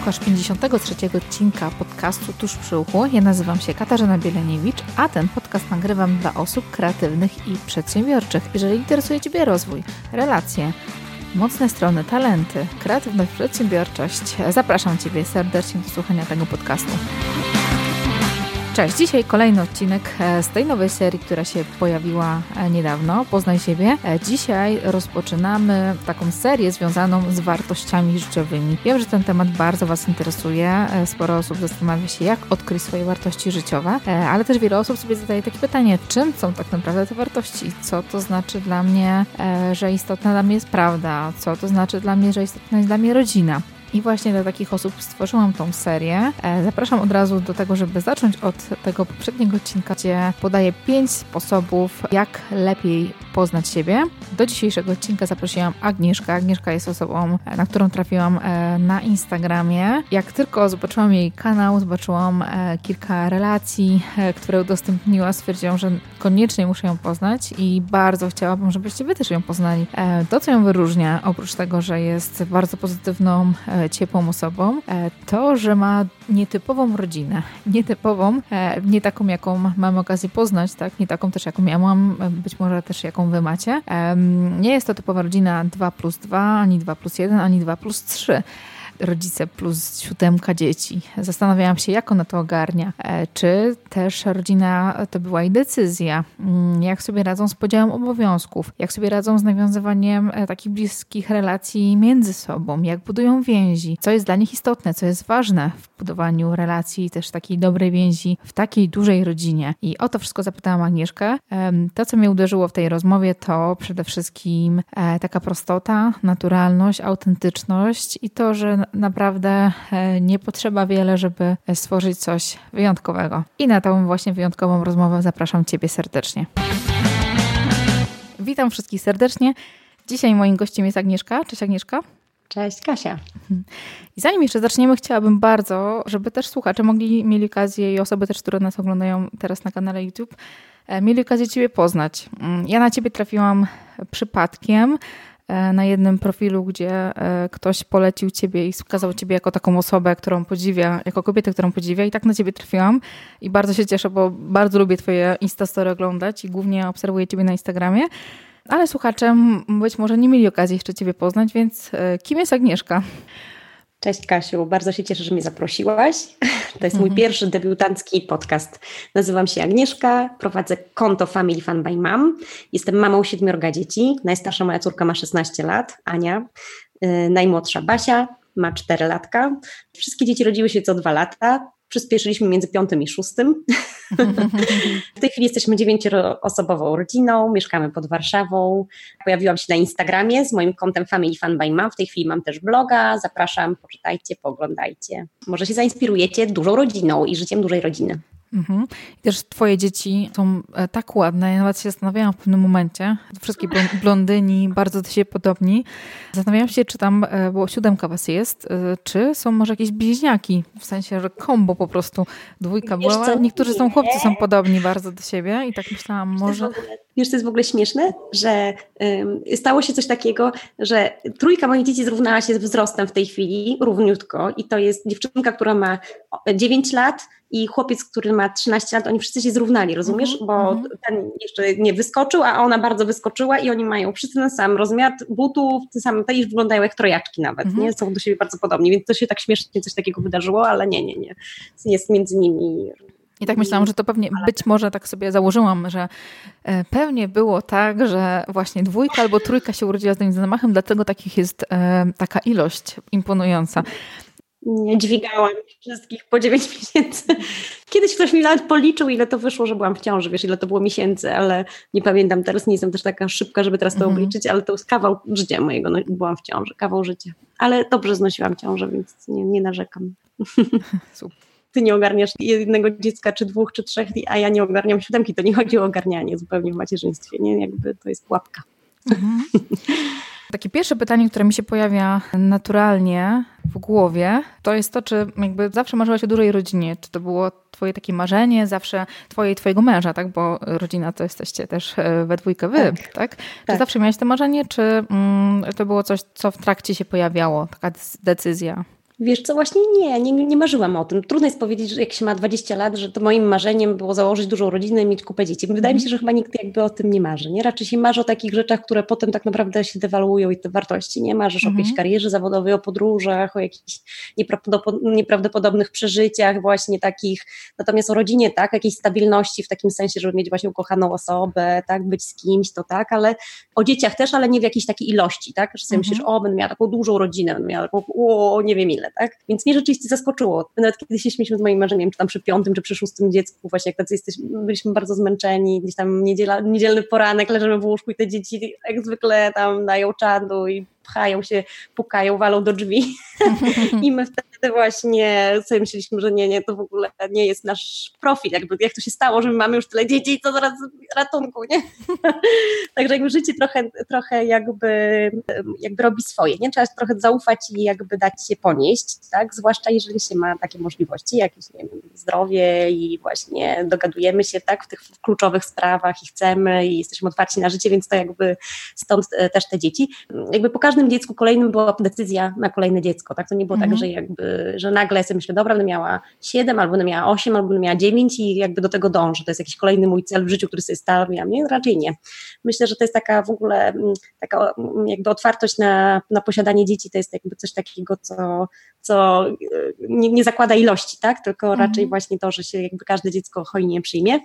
Słuchasz 53 odcinka podcastu Tuż przy uchu. Ja nazywam się Katarzyna Bieleniewicz, a ten podcast nagrywam dla osób kreatywnych i przedsiębiorczych. Jeżeli interesuje Ciebie rozwój, relacje, mocne strony, talenty, kreatywność, przedsiębiorczość, zapraszam Ciebie serdecznie do słuchania tego podcastu. Cześć, dzisiaj kolejny odcinek e, z tej nowej serii, która się pojawiła e, niedawno, Poznaj siebie. E, dzisiaj rozpoczynamy taką serię związaną z wartościami życiowymi. Wiem, że ten temat bardzo Was interesuje. Sporo osób zastanawia się, jak odkryć swoje wartości życiowe, ale też wiele osób sobie zadaje takie pytanie, czym są tak naprawdę te wartości? Co to znaczy dla mnie, że istotna dla mnie jest prawda? Co to znaczy dla mnie, że istotna jest dla mnie rodzina? I właśnie dla takich osób stworzyłam tą serię. E, zapraszam od razu do tego, żeby zacząć od tego poprzedniego odcinka, gdzie podaję pięć sposobów, jak lepiej poznać siebie. Do dzisiejszego odcinka zaprosiłam Agnieszkę. Agnieszka jest osobą, e, na którą trafiłam e, na Instagramie. Jak tylko zobaczyłam jej kanał, zobaczyłam kilka relacji, które udostępniła, stwierdziłam, że koniecznie muszę ją poznać i bardzo chciałabym, żebyście wy też ją poznali. To, co ją wyróżnia, oprócz tego, że jest bardzo pozytywną ciepłą osobą, e, to, że ma nietypową rodzinę. Nietypową, e, nie taką, jaką mam okazję poznać, tak? nie taką też, jaką ja mam, e, być może też, jaką wy macie. Nie jest to typowa rodzina 2 plus 2, ani 2 plus 1, ani 2 plus 3 rodzice plus siódemka dzieci. Zastanawiałam się, jak ona to ogarnia. E, czy też rodzina to była jej decyzja? Mm, jak sobie radzą z podziałem obowiązków? Jak sobie radzą z nawiązywaniem e, takich bliskich relacji między sobą? Jak budują więzi? Co jest dla nich istotne? Co jest ważne w budowaniu relacji, też takiej dobrej więzi w takiej dużej rodzinie? I o to wszystko zapytałam Agnieszkę. To, co mnie uderzyło w tej rozmowie, to przede wszystkim e, taka prostota, naturalność, autentyczność i to, że naprawdę e, nie potrzeba wiele, żeby stworzyć coś wyjątkowego. I na tą właśnie wyjątkową rozmowę zapraszam Ciebie serdecznie. Witam wszystkich serdecznie. Dzisiaj moim gościem jest Agnieszka. Cześć Agnieszka. Cześć Kasia. I zanim jeszcze zaczniemy, chciałabym bardzo, żeby też słuchacze mogli, mieli okazję i osoby też, które nas oglądają teraz na kanale YouTube, e, mieli okazję Ciebie poznać. Mm, ja na Ciebie trafiłam przypadkiem. E, na jednym profilu, gdzie e, ktoś polecił ciebie i wskazał ciebie jako taką osobę, którą podziwia, jako kobietę, którą podziwia i tak na ciebie trafiłam i bardzo się cieszę, bo bardzo lubię twoje Instastory oglądać i głównie obserwuję ciebie na Instagramie. Ale słuchacze być może nie mieli okazji jeszcze ciebie poznać, więc e, kim jest Agnieszka? Cześć Kasiu, bardzo się cieszę, że mnie zaprosiłaś. To jest mój mhm. pierwszy debiutancki podcast. Nazywam się Agnieszka, prowadzę konto Family Fun by Mom. Jestem mamą siedmiorga dzieci. Najstarsza moja córka ma 16 lat, Ania. Yy, najmłodsza Basia ma 4 latka. Wszystkie dzieci rodziły się co dwa lata przyspieszyliśmy między piątym i szóstym. w tej chwili jesteśmy dziewięcioosobową rodziną, mieszkamy pod Warszawą. Pojawiłam się na Instagramie z moim kontem Family Fun by Mom. W tej chwili mam też bloga. Zapraszam, poczytajcie, pooglądajcie. Może się zainspirujecie dużą rodziną i życiem dużej rodziny. Mhm. I też twoje dzieci są e, tak ładne. Ja nawet się zastanawiałam w pewnym momencie. Wszystkie blondyni, bardzo do siebie podobni. Zastanawiałam się, czy tam, e, bo siódemka was jest, e, czy są może jakieś bliźniaki, w sensie, że kombo po prostu, dwójka Wiesz była. Co? Niektórzy są chłopcy, są podobni bardzo do siebie i tak myślałam, może... Wiesz, to jest w ogóle śmieszne, że y, stało się coś takiego, że trójka moich dzieci zrównała się z wzrostem w tej chwili, równiutko i to jest dziewczynka, która ma 9 lat, i chłopiec, który ma 13 lat, oni wszyscy się zrównali, rozumiesz? Mm -hmm. Bo mhm. ten jeszcze nie wyskoczył, a ona bardzo wyskoczyła i oni mają wszyscy ten sam rozmiar butów, ten sam, te już wyglądają jak trojaczki nawet, mm -hmm. nie? Są do siebie bardzo podobni, więc to się tak śmiesznie coś takiego wydarzyło, ale nie, nie, nie. Jest między nimi i tak myślałam, że to pewnie, być może tak sobie założyłam, że e, pewnie było tak, że właśnie dwójka albo trójka się urodziła z tym zamachem, dlatego takich jest e, taka ilość imponująca nie dźwigałam wszystkich po 9 miesięcy. Kiedyś ktoś mi nawet policzył, ile to wyszło, że byłam w ciąży, wiesz, ile to było miesięcy, ale nie pamiętam teraz, nie jestem też taka szybka, żeby teraz to mhm. obliczyć, ale to jest kawał życia mojego, no, byłam w ciąży, kawał życia. Ale dobrze znosiłam ciążę, więc nie, nie narzekam. Super. Ty nie ogarniasz jednego dziecka, czy dwóch, czy trzech, a ja nie ogarniam siódemki. To nie chodzi o ogarnianie zupełnie w macierzyństwie, nie? Jakby to jest pułapka. Mhm. Takie pierwsze pytanie, które mi się pojawia naturalnie w głowie, to jest to, czy jakby zawsze marzyłaś o dużej rodzinie. Czy to było twoje takie marzenie, zawsze twoje i twojego męża, tak? Bo rodzina to jesteście też e, we dwójkę wy, tak? tak? Czy tak. zawsze miałeś to marzenie, czy mm, to było coś, co w trakcie się pojawiało, taka decyzja? Wiesz co, właśnie nie, nie, nie marzyłam o tym. Trudno jest powiedzieć, że jak się ma 20 lat, że to moim marzeniem było założyć dużą rodzinę i mieć kupę dzieci. Wydaje mi się, że chyba nikt jakby o tym nie marzy. Nie? Raczej się marzy o takich rzeczach, które potem tak naprawdę się dewaluują i te wartości. Nie marzysz mhm. o jakiejś karierze zawodowej, o podróżach, o jakichś nieprawdopodobnych przeżyciach właśnie takich. Natomiast o rodzinie, tak, jakiejś stabilności w takim sensie, żeby mieć właśnie ukochaną osobę, tak, być z kimś, to tak, ale o dzieciach też, ale nie w jakiejś takiej ilości, tak, że sobie mhm. myślisz, o, będę miała taką dużą rodzinę, będę miała taką, o, nie wiem ile, tak? Więc mnie rzeczywiście zaskoczyło. Nawet kiedy się śmieliśmy z moim marzeniem, czy tam przy piątym, czy przy szóstym dziecku, właśnie jak tacy jesteśmy, byliśmy bardzo zmęczeni, gdzieś tam niedziela, niedzielny poranek, leżymy w łóżku i te dzieci jak zwykle tam dają czadu i pchają się, pukają, walą do drzwi. I my wtedy właśnie sobie myśleliśmy, że nie, nie, to w ogóle nie jest nasz profil. Jakby, jak to się stało, że my mamy już tyle dzieci to zaraz ratunku, nie? Także jakby życie trochę, trochę jakby, jakby robi swoje, nie? Trzeba trochę zaufać i jakby dać się ponieść, tak? Zwłaszcza jeżeli się ma takie możliwości, jakieś, nie wiem, zdrowie i właśnie dogadujemy się, tak? W tych kluczowych sprawach i chcemy i jesteśmy otwarci na życie, więc to jakby stąd e, też te dzieci. Jakby po każdym dziecku kolejnym była decyzja na kolejne dziecko, tak? To nie było tak, mhm. tak, że jakby, że nagle sobie myślę, dobra, będę miała 7, albo będę miała 8, albo będę miała 9 i jakby do tego dążę. To jest jakiś kolejny mój cel w życiu, który sobie stawiam. Nie, raczej nie. Myślę, że to jest taka w ogóle mm, taka mm, jakby otwartość na, na posiadanie dzieci, to jest jakby coś takiego, co, co y, nie, nie zakłada ilości, tak? Tylko mhm. raczej właśnie to, że się jakby każde dziecko hojnie przyjmie.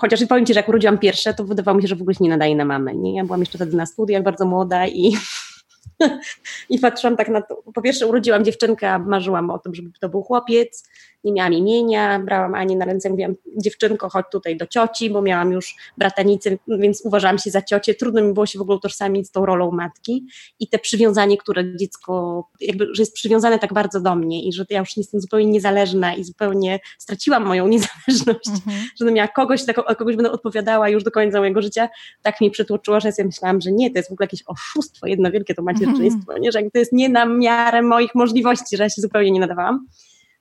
Chociaż powiem Ci, że jak urodziłam pierwsze, to wydawało mi się, że w ogóle się nie nadaje na mamę. Nie? Ja byłam jeszcze wtedy na studiach, bardzo młoda i I patrzyłam tak na to. Po pierwsze, urodziłam dziewczynkę, marzyłam o tym, żeby to był chłopiec nie miałam imienia, brałam Anię na ręce, mówiłam, dziewczynko, chodź tutaj do cioci, bo miałam już bratanicę, więc uważałam się za ciocię. Trudno mi było się w ogóle utożsamić z tą rolą matki i te przywiązanie, które dziecko, jakby, że jest przywiązane tak bardzo do mnie i że ja już jestem zupełnie niezależna i zupełnie straciłam moją niezależność, mhm. że będę miała kogoś, o kogoś będę odpowiadała już do końca mojego życia, tak mi przytłoczyło, że ja sobie myślałam, że nie, to jest w ogóle jakieś oszustwo, jedno wielkie to macierzyństwo, mhm. nie? że to jest nie na miarę moich możliwości, że ja się zupełnie nie nadawałam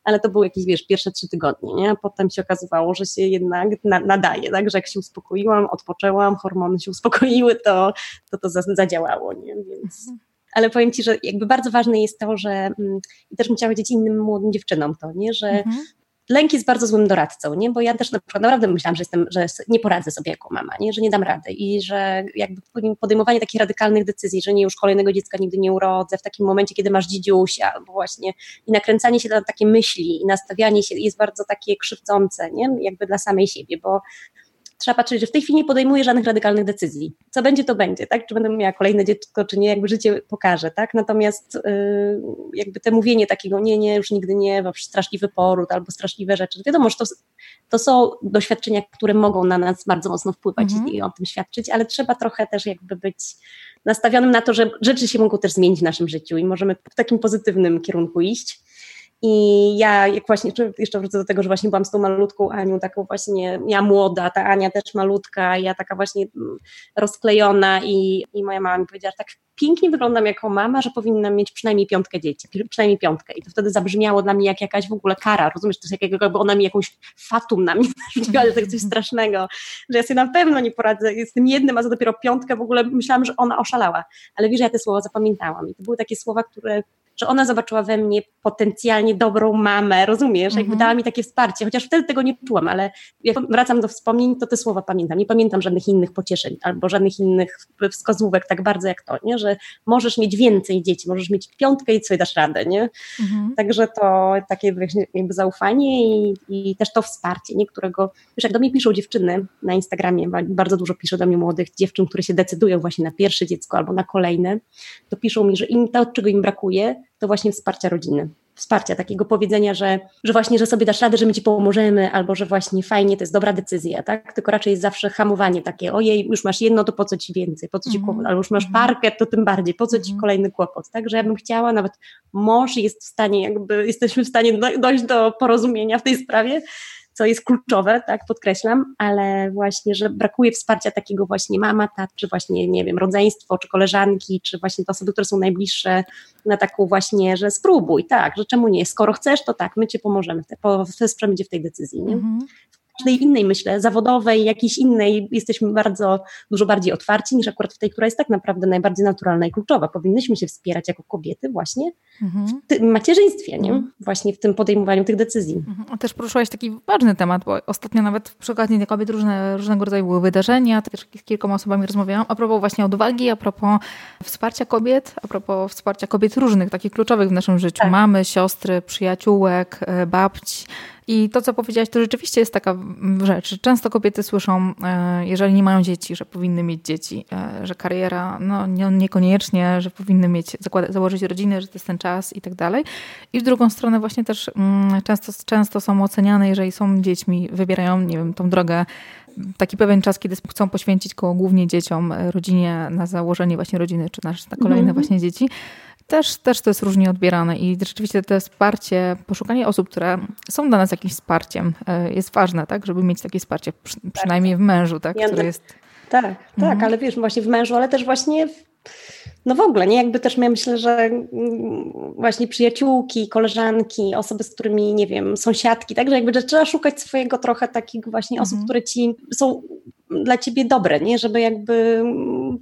ale to były jakieś, wiesz, pierwsze trzy tygodnie, nie? Potem się okazywało, że się jednak na, nadaje, tak? Że jak się uspokoiłam, odpoczęłam, hormony się uspokoiły, to to, to zadziałało, nie? Więc... Mhm. Ale powiem Ci, że jakby bardzo ważne jest to, że mm, i też bym chciała powiedzieć innym młodym dziewczynom to, nie? Że mhm lęk jest bardzo złym doradcą, nie? bo ja też na przykład naprawdę myślałam, że, jestem, że nie poradzę sobie jako mama, nie? że nie dam rady i że jakby podejmowanie takich radykalnych decyzji, że nie już kolejnego dziecka nigdy nie urodzę w takim momencie, kiedy masz dzidziusia albo właśnie i nakręcanie się na takie myśli i nastawianie się jest bardzo takie krzywdzące, nie? jakby dla samej siebie, bo trzeba patrzeć, że w tej chwili nie podejmuję żadnych radykalnych decyzji. Co będzie, to będzie, tak? Czy będę miała kolejne dziecko, czy nie, jakby życie pokaże, tak? Natomiast yy, jakby te mówienie takiego nie, nie, już nigdy nie, bo straszliwy poród albo straszliwe rzeczy. Wiadomo, że to, to są doświadczenia, które mogą na nas bardzo mocno wpływać mhm. i o tym świadczyć, ale trzeba trochę też jakby być nastawionym na to, że rzeczy się mogą też zmienić w naszym życiu i możemy w takim pozytywnym kierunku iść. I ja, jak właśnie, jeszcze wrócę do tego, że właśnie byłam z tą malutką Anią, taką właśnie, ja młoda, ta Ania też malutka, ja taka właśnie mm, rozklejona i, i moja mama mi powiedziała, że tak pięknie wyglądam jako mama, że powinnam mieć przynajmniej piątkę dzieci, przynajmniej piątkę. I to wtedy zabrzmiało dla mnie jak jakaś w ogóle kara, rozumiesz, to jest jak jakby ona mi jakąś fatum na mnie narzuciła, że tak coś strasznego, że ja sobie na pewno nie poradzę z tym jednym, a za dopiero piątkę w ogóle myślałam, że ona oszalała. Ale wiesz, ja te słowa zapamiętałam i to były takie słowa, które że ona zobaczyła we mnie potencjalnie dobrą mamę, rozumiesz? Jakby mhm. dała mi takie wsparcie, chociaż wtedy tego nie czułam, ale jak wracam do wspomnień, to te słowa pamiętam. Nie pamiętam żadnych innych pocieszeń albo żadnych innych wskazówek tak bardzo jak to, nie? Że możesz mieć więcej dzieci, możesz mieć piątkę i sobie dasz radę, nie? Mhm. Także to takie jakby zaufanie i, i też to wsparcie, nie? Którego, wiesz, jak do mnie piszą dziewczyny na Instagramie, bardzo dużo pisze do mnie młodych dziewczyn, które się decydują właśnie na pierwsze dziecko albo na kolejne, to piszą mi, że im to, czego im brakuje, to właśnie wsparcia rodziny. Wsparcia, takiego powiedzenia, że, że właśnie, że sobie dasz radę, że my ci pomożemy, albo że właśnie fajnie, to jest dobra decyzja, tak? Tylko raczej jest zawsze hamowanie takie, ojej, już masz jedno, to po co ci więcej, po co ci mm -hmm. kłopot, albo już masz mhm. parkę, to tym bardziej, po co ci -hmm. kolejny kłopot, tak? Że ja bym chciała, nawet mąż jest w stanie, jakby jesteśmy w stanie dojść do porozumienia w tej sprawie, co jest kluczowe, tak, podkreślam, ale właśnie, że brakuje wsparcia takiego właśnie mama, tak, czy właśnie, nie wiem, rodzeństwo, czy koleżanki, czy właśnie te osoby, które są najbliższe, na taką właśnie, że spróbuj, tak, że czemu nie, skoro chcesz, to tak, my Ci pomożemy, wesprzemy Cię w tej decyzji, nie? Mhm każdej innej, myślę, zawodowej, jakiejś innej, jesteśmy bardzo, dużo bardziej otwarci niż akurat w tej, która jest tak naprawdę najbardziej naturalna i kluczowa. Powinnyśmy się wspierać jako kobiety właśnie mhm. w tym macierzyństwie, nie? Mhm. Właśnie w tym podejmowaniu tych decyzji. Mhm. Też poruszyłaś taki ważny temat, bo ostatnio nawet przy okazji dla kobiet różne, różnego rodzaju były wydarzenia, też z kilkoma osobami rozmawiałam a propos właśnie odwagi, a propos wsparcia kobiet, a propos wsparcia kobiet różnych, takich kluczowych w naszym życiu. Tak. Mamy, siostry, przyjaciółek, e, babci, i to, co powiedziałaś, to rzeczywiście jest taka rzecz. Często kobiety słyszą, e, jeżeli nie mają dzieci, że powinny mieć dzieci, e, że kariera, no niekoniecznie, że powinny mieć, założyć rodzinę, że to jest ten czas i tak dalej. I w drugą stronę właśnie też mm, często, często są oceniane, jeżeli są dziećmi, wybierają, nie wiem, tą drogę taki pewien czas, kiedy chcą poświęcić koło głównie dzieciom, e, rodzinie, na założenie właśnie rodziny, czy na, na kolejne mm -hmm. właśnie dzieci, też, też to jest różnie odbierane i rzeczywiście to wsparcie, poszukanie osób, które są dla nas jakimś wsparciem e, jest ważne, tak, żeby mieć takie wsparcie, przy, przynajmniej w mężu, tak, który jest... Tak, tak, mhm. ale wiesz, właśnie w mężu, ale też właśnie w, no w ogóle, nie? Jakby też ja myślę, że właśnie przyjaciółki, koleżanki, osoby, z którymi, nie wiem, sąsiadki, także jakby że trzeba szukać swojego trochę takich właśnie osób, mhm. które ci są dla ciebie dobre, nie? Żeby jakby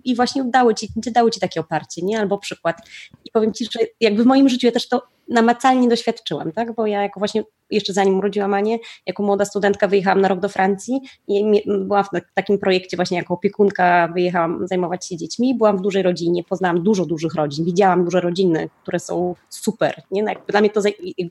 i właśnie dały ci, dały ci takie oparcie, nie? Albo przykład. I powiem ci, że jakby w moim życiu ja też to namacalnie doświadczyłam, tak? Bo ja jako właśnie jeszcze zanim urodziłam Anię, jako młoda studentka wyjechałam na rok do Francji i byłam w takim projekcie właśnie jako opiekunka, wyjechałam zajmować się dziećmi, byłam w dużej rodzinie, poznałam dużo dużych rodzin, widziałam duże rodziny, które są super, nie? No jakby dla mnie to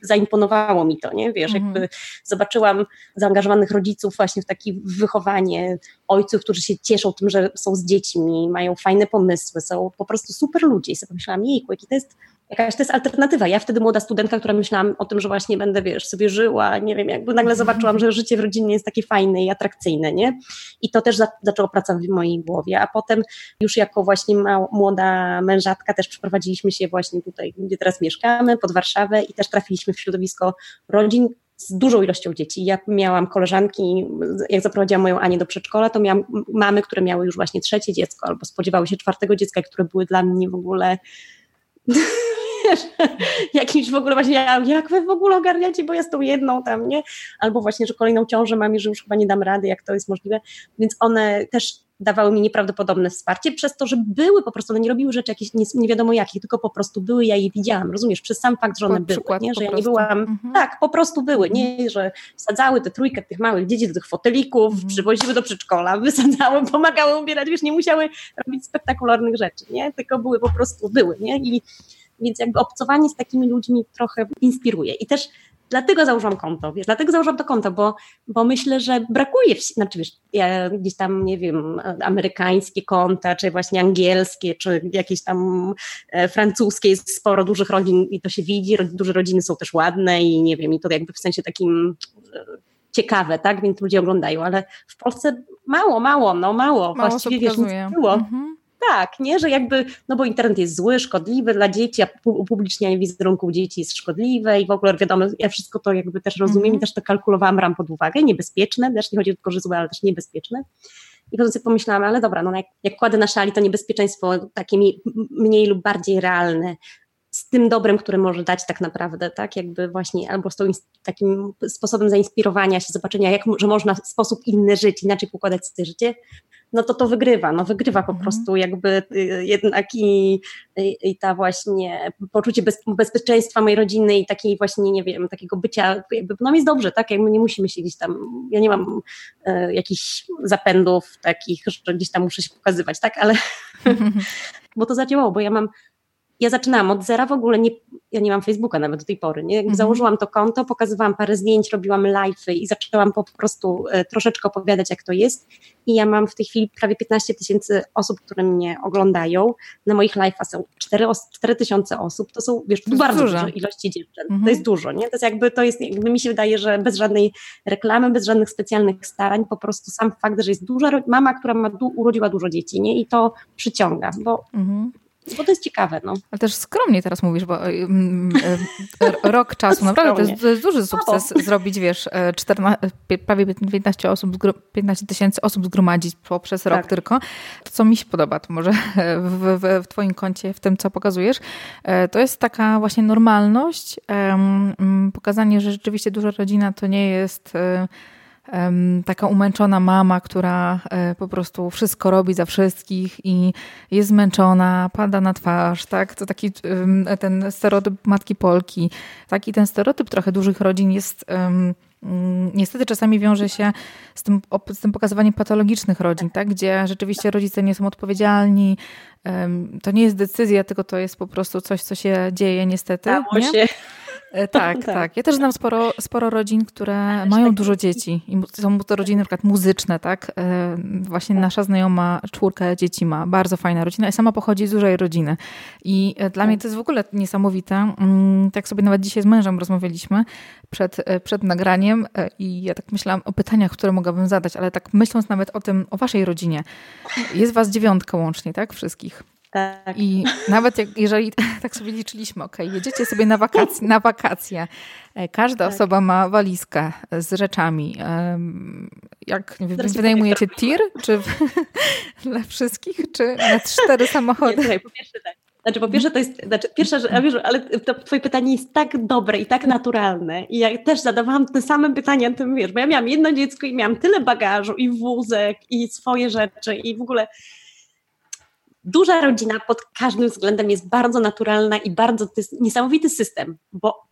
zaimponowało mi to, nie? Wiesz, mhm. jakby zobaczyłam zaangażowanych rodziców właśnie w takie wychowanie, ojców, którzy się cieszą tym, że są z dziećmi, mają fajne pomysły, są po prostu super ludzie i sobie pomyślałam, jejku, jaki to jest jakaś to jest alternatywa. Ja wtedy młoda studentka, która myślałam o tym, że właśnie będę, wiesz, sobie żyła, nie wiem, jakby nagle zobaczyłam, że życie w rodzinie jest takie fajne i atrakcyjne, nie? I to też za, zaczęło pracować w mojej głowie, a potem już jako właśnie młoda mężatka też przeprowadziliśmy się właśnie tutaj, gdzie teraz mieszkamy, pod Warszawę i też trafiliśmy w środowisko rodzin, z dużą ilością dzieci. Ja miałam koleżanki, jak zaprowadziłam moją Anię do przedszkola, to miałam mamy, które miały już właśnie trzecie dziecko albo spodziewały się czwartego dziecka, które były dla mnie w ogóle jakimś w ogóle właśnie, jak wy w ogóle ogarniacie, bo ja z tą jedną tam, nie? Albo właśnie, że kolejną ciążę mam i że już chyba nie dam rady, jak to jest możliwe. Więc one też dawały mi nieprawdopodobne wsparcie, przez to, że były po prostu, one nie robiły rzeczy jakieś nie, nie wiadomo jakich, tylko po prostu były, ja je widziałam, rozumiesz, przez sam fakt, że one były, nie? że ja nie byłam, mhm. tak, po prostu były, nie, mhm. że wsadzały tę trójkę tych małych dzieci do tych fotelików, mhm. przywoziły do przedszkola, wysadzały, pomagały ubierać, wiesz, nie musiały robić spektakularnych rzeczy, nie, tylko były po prostu, były, nie, i więc jakby obcowanie z takimi ludźmi trochę inspiruje. I też dlatego założyłam konto, wiesz, dlatego założyłam to konto, bo, bo myślę, że brakuje, znaczy wiesz, ja gdzieś tam, nie wiem, amerykańskie konta, czy właśnie angielskie, czy jakieś tam e, francuskie, jest sporo dużych rodzin i to się widzi, duże rodziny są też ładne i nie wiem, i to jakby w sensie takim e, ciekawe, tak, więc ludzie oglądają, ale w Polsce mało, mało, no mało, mało właściwie wiesz, nic nie było. Mhm tak, nie, że jakby, no bo internet jest zły, szkodliwy dla dzieci, a upublicznianie wizerunków dzieci jest szkodliwe i w ogóle wiadomo, ja wszystko to jakby też rozumiem mm -hmm. i też to kalkulowałam, ram pod uwagę, niebezpieczne, też nie chodzi tylko, że złe, ale też niebezpieczne. I potem sobie pomyślałam, ale dobra, no jak, jak kładę na szali to niebezpieczeństwo takie mniej lub bardziej realne, z tym dobrem, które może dać tak naprawdę, tak, jakby właśnie albo z tą, takim sposobem zainspirowania się, zobaczenia, jak, że można w sposób inny żyć, inaczej pokładać sobie życie, no to to wygrywa, no wygrywa po mhm. prostu jakby y, jednak i, i, ta właśnie poczucie bez, bezpieczeństwa mojej rodziny i takiej właśnie, nie wiem, takiego bycia, jakby, no jest dobrze, tak, jakby nie musimy się gdzieś tam, ja nie mam e, jakichś zapędów takich, że gdzieś tam muszę się pokazywać, tak, ale bo to zadziałało, bo ja mam ja zaczynałam od zera, w ogóle nie, ja nie mam Facebooka nawet do tej pory, nie? Mhm. Założyłam to konto, pokazywałam parę zdjęć, robiłam live'y i zaczęłam po prostu e, troszeczkę opowiadać, jak to jest i ja mam w tej chwili prawie 15 tysięcy osób, które mnie oglądają. Na moich live'ach są 4, 4 tysiące osób, to są, wiesz, to bardzo dużo. duże ilości dziewczyn, mhm. to jest dużo, nie? To jest jakby, to jest, jakby mi się wydaje, że bez żadnej reklamy, bez żadnych specjalnych starań, po prostu sam fakt, że jest duża mama, która ma, urodziła dużo dzieci, nie? I to przyciąga, bo mhm. Bo to jest ciekawe. No. Ale też skromnie teraz mówisz, bo mm, e, rok czasu, naprawdę to jest, to jest, duży sukces Mało. zrobić, wiesz, 14, e, prawie 15 osób, 15 tysięcy osób zgromadzić poprzez rok tak. tylko. To, co mi się podoba, to może w, w, w, twoim koncie, w tym, co pokazujesz, e, to jest taka właśnie normalność, pokazanie, że rzeczywiście duża rodzina to nie jest taka umęczona mama, która e, po prostu wszystko robi za wszystkich i jest zmęczona, pada na twarz, tak? To taki ten stereotyp matki Polki. Taki ten stereotyp trochę dużych rodzin jest mm, niestety czasami wiąże się z tym, z tym pokazywaniem patologicznych rodzin, tak? gdzie rzeczywiście rodzice nie są odpowiedzialni. To nie jest decyzja, tylko to jest po prostu coś, co się dzieje niestety. Stało nie? się. E, tak, tak, tak. Ja też znam sporo, sporo rodzin, które mają tak dużo dzieci i są to rodziny na przykład muzyczne, tak? E, właśnie nasza znajoma czwórkę dzieci ma, bardzo fajna rodzina i sama pochodzi z dużej rodziny. I e, dla mnie to jest w ogóle niesamowite. Mm, tak sobie nawet dzisiaj z mężem rozmawialiśmy przed, przed nagraniem i ja tak myślałam o pytaniach, które mogłabym zadać, ale tak myśląc nawet o tym, o waszej rodzinie. Jest was dziewiątka łącznie, tak? Wszystkich. Tak. I nawet jak, jeżeli tak sobie liczyliśmy, ok, jedziecie sobie na wakacje, na wakacje. E, każda tak. osoba ma walizkę z rzeczami. Jak wynajmujecie tir, czy dla wszystkich, czy na cztery samochody? Nie, po pierwsze tak. Znaczy, po pierwsze, to jest, znaczy, pierwsza rzecz, wiesz, ale to twoje pytanie jest tak dobre i tak naturalne. I ja też zadawałam te same pytania, tym wiesz, bo ja miałam jedno dziecko i miałam tyle bagażu i wózek i swoje rzeczy i w ogóle duża rodzina pod każdym względem jest bardzo naturalna i bardzo, to jest niesamowity system, bo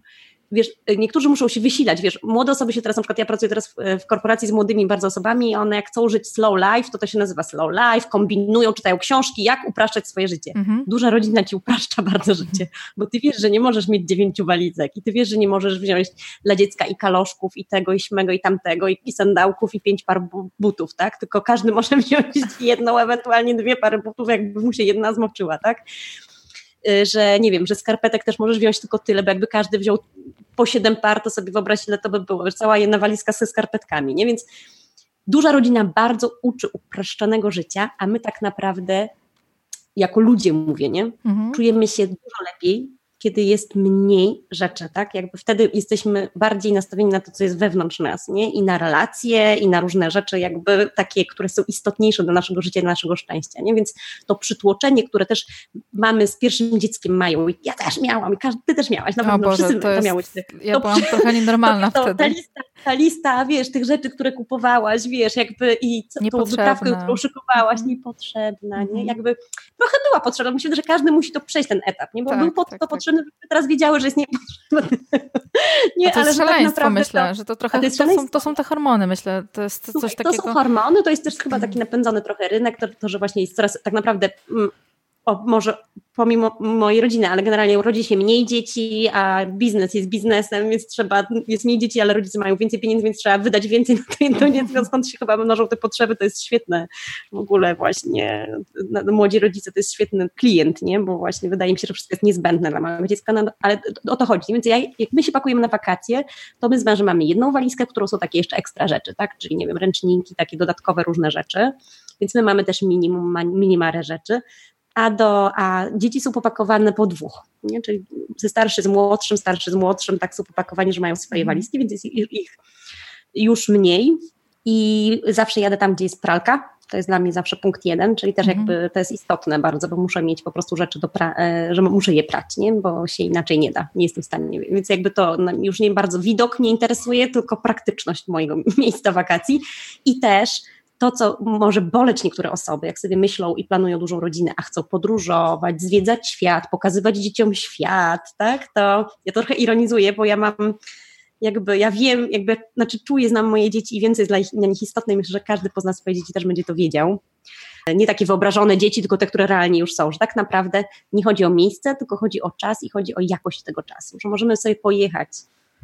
wiesz, niektórzy muszą się wysilać, wiesz, młode osoby się teraz, na przykład ja pracuję teraz w, w korporacji z młodymi bardzo osobami i one jak chcą żyć slow life, to to się nazywa slow life, kombinują, czytają książki, jak upraszczać swoje życie. Mhm. Duża rodzina ci upraszcza bardzo życie, bo ty wiesz, że nie możesz mieć dziewięciu walizek i ty wiesz, że nie możesz wziąć dla dziecka i kaloszków, i tego, i śmego, i tamtego, i, i sandałków, i pięć par butów, tak? Tylko każdy może wziąć jedną, ewentualnie dwie pary butów, jakby mu się jedna zmoczyła, tak? Y, że nie wiem, że skarpetek też możesz wziąć tylko tyle, bo jakby każdy wziął po siedem par, to sobie wyobraź, ile to by było, cała jedna walizka ze skarpetkami, nie? Więc duża rodzina bardzo uczy upraszczonego życia, a my tak naprawdę jako ludzie mówię, nie? Mhm. Czujemy się dużo lepiej, kiedy jest mniej rzeczy, tak? Jakby wtedy jesteśmy bardziej nastawieni na to, co jest wewnątrz nas, nie? I na relacje, i na różne rzeczy, jakby takie, które są istotniejsze do naszego życia, do naszego szczęścia, nie? Więc to przytłoczenie, które też mamy z pierwszym dzieckiem mają, i ja też miałam, i każdy, ty też miałaś, na pewno Boże, wszyscy to, jest, miałeś. Ja to byłam trochę nienormalna to, to, wtedy. Ta lista, ta lista, wiesz, tych rzeczy, które kupowałaś, wiesz, jakby i co, tą wyprawkę, którą szykowałaś, mhm. niepotrzebna, nie? Mhm. Jakby trochę była potrzebna, myślę, że każdy musi to przejść ten etap, nie? Bo tak, był po, tak, to tak. potrzebny żeby teraz wiedziały, że jest niepotrzebne. Nie, to jest ale szaleństwo, tak myślę, to, że to trochę, to, to, są, to są te hormony, myślę, to jest Słuchaj, coś takiego. To są hormony, to jest też chyba taki napędzony trochę rynek, to, to że właśnie jest coraz tak naprawdę mm, o, może pomimo mojej rodziny, ale generalnie rodzi się mniej dzieci, a biznes jest biznesem, więc trzeba, jest mniej dzieci, ale rodzice mają więcej pieniędzy, więc trzeba wydać więcej na to jedno dziecko, skąd się chyba mnożą te potrzeby, to jest świetne. W ogóle właśnie, młodzi rodzice to jest świetny klient, nie, bo właśnie wydaje mi się, że wszystko jest niezbędne dla małego dziecka, no, ale o to chodzi, więc ja, jak my się pakujemy na wakacje, to my z mężem mamy jedną walizkę, którą są takie jeszcze ekstra rzeczy, tak, czyli nie wiem, ręczniki, takie dodatkowe różne rzeczy, więc my mamy też minimum, minimarę rzeczy, a, do, a dzieci są popakowane po dwóch, nie? czyli ze starszy z młodszym, starszy z młodszym, tak są popakowani, że mają swoje mhm. walizki, więc jest ich już mniej i zawsze jadę tam, gdzie jest pralka, to jest dla mnie zawsze punkt jeden, czyli też mhm. jakby to jest istotne bardzo, bo muszę mieć po prostu rzeczy do pra- e, że muszę je prać, nie? bo się inaczej nie da, nie jestem w stanie, więc jakby to no, już nie bardzo widok mnie interesuje, tylko praktyczność mojego miejsca wakacji i też to, co może boleć niektóre osoby, jak sobie myślą i planują dużą rodzinę, a chcą podróżować, zwiedzać świat, pokazywać dzieciom świat, tak, to ja trochę ironizuję, bo ja mam jakby, ja wiem, jakby, znaczy czuję, znam moje dzieci i więcej jest dla, dla nich istotne i myślę, że każdy pozna swoje dzieci też będzie to wiedział. Nie takie wyobrażone dzieci, tylko te, które realnie już są, że tak naprawdę nie chodzi o miejsce, tylko chodzi o czas i chodzi o jakość tego czasu, że możemy sobie pojechać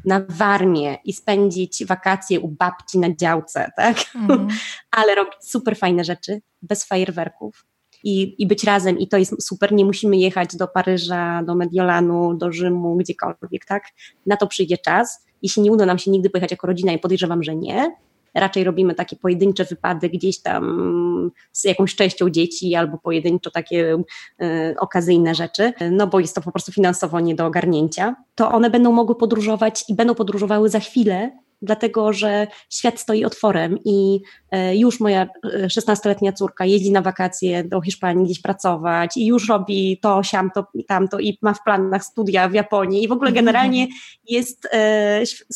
na Warmię i spędzić wakacje u babci na działce, tak? Mm. Ale robić super fajne rzeczy, bez fajerwerków. I, I być razem, i to jest super. Nie musimy jechać do Paryża, do Mediolanu, do Rzymu, gdziekolwiek, tak? Na to przyjdzie czas. Jeśli nie uda nam się nigdy pojechać jako rodzina, i podejrzewam, że nie, raczej robimy takie pojedyncze wypady gdzieś tam z jakąś częścią dzieci albo pojedynczo takie y, okazyjne rzeczy, no bo jest to po prostu finansowo nie do ogarnięcia, to one będą mogły podróżować i będą podróżowały za chwilę dlatego że świat stoi otworem i e, już moja 16-letnia córka jeździ na wakacje do Hiszpanii gdzieś pracować i już robi to, siam, to, tamto i ma w planach studia w Japonii i w ogóle generalnie jest,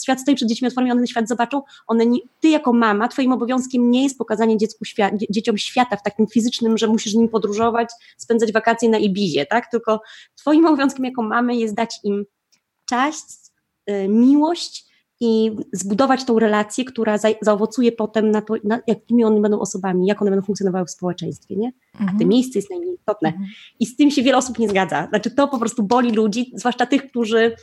świat stoi przed dziećmi otworem i one ten świat zobaczą. One nie, ty jako mama, twoim obowiązkiem nie jest pokazanie dziecku świat, dzieciom świata w takim fizycznym, że musisz z nim podróżować, spędzać wakacje na Ibizie, tak? Tylko twoim obowiązkiem jako mamy jest dać im cześć, miłość i zbudować tą relację, która za, zaowocuje potem na to, na, jakimi one będą osobami, jak one będą funkcjonowały w społeczeństwie, nie? A te mhm. miejsce jest najmniej istotne. Mhm. I z tym się wiele osób nie zgadza. Znaczy to po prostu boli ludzi, zwłaszcza tych, którzy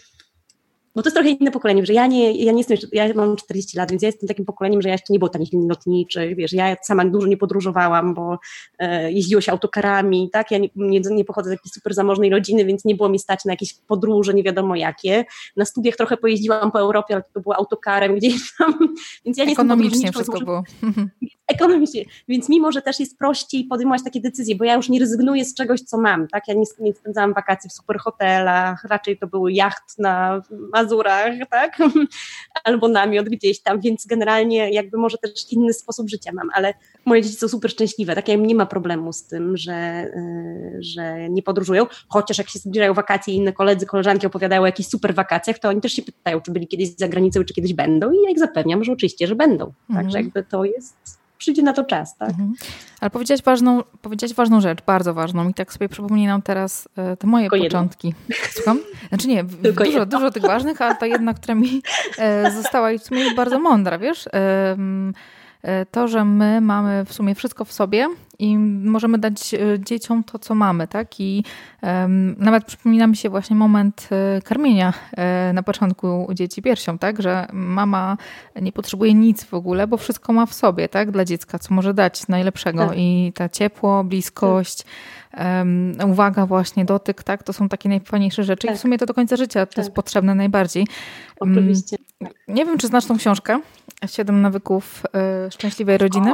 bo to jest trochę inne pokolenie, że ja nie, ja nie jestem ja mam 40 lat, więc ja jestem takim pokoleniem, że ja jeszcze nie było tanich linii lotniczych, wiesz, ja sama dużo nie podróżowałam, bo e, jeździło się autokarami, tak, ja nie, nie, nie pochodzę z jakiejś super zamożnej rodziny, więc nie było mi stać na jakieś podróże, nie wiadomo jakie. Na studiach trochę pojeździłam po Europie, ale to było autokarem gdzieś tam, więc ja nie Ekonomicznie wszystko było. Ekonomicznie, więc mimo, że też jest prościej podejmować takie decyzje, bo ja już nie rezygnuję z czegoś, co mam, tak, ja nie, nie spędzałam wakacji w super hotelach, raczej to były jacht na Mazurach, tak? Albo namiot gdzieś tam, więc generalnie jakby może też inny sposób życia mam, ale moje dzieci są super szczęśliwe, tak? Ja nie ma problemu z tym, że, y, że nie podróżują, chociaż jak się zbliżają wakacje i inne koledzy, koleżanki opowiadają o jakichś super wakacjach, to oni też się pytają, czy byli kiedyś za granicą, czy kiedyś będą i ja ich zapewniam, że oczywiście, że będą. Mhm. Także jakby to jest przyjdzie na to czas, tak? Mhm. Ale powiedziałaś ważną, powiedziałaś ważną rzecz, bardzo ważną i tak sobie przypominam teraz e, te moje Tylko początki. Jedno. Słucham? Znaczy nie, dużo, dużo tych ważnych, ale ta jedna, która mi e, została i w sumie bardzo mądra, wiesz? E, to, że my mamy w sumie wszystko w sobie i możemy dać e, dzieciom to, co mamy, tak? I um, nawet przypomina mi się właśnie moment e, karmienia na początku dzieci piersią, tak? Że mama nie potrzebuje nic w ogóle, bo wszystko ma w sobie, tak? Dla dziecka, co może dać najlepszego. Tak. I ta ciepło, bliskość, tak. um, uwaga właśnie, dotyk, tak? To są takie najfajniejsze rzeczy tak. i w tak. sumie to do końca życia to jest tak. potrzebne najbardziej. Oczywiście. Nie wiem, czy znasz tą książkę? Siedem nawyków y, szczęśliwej rodziny.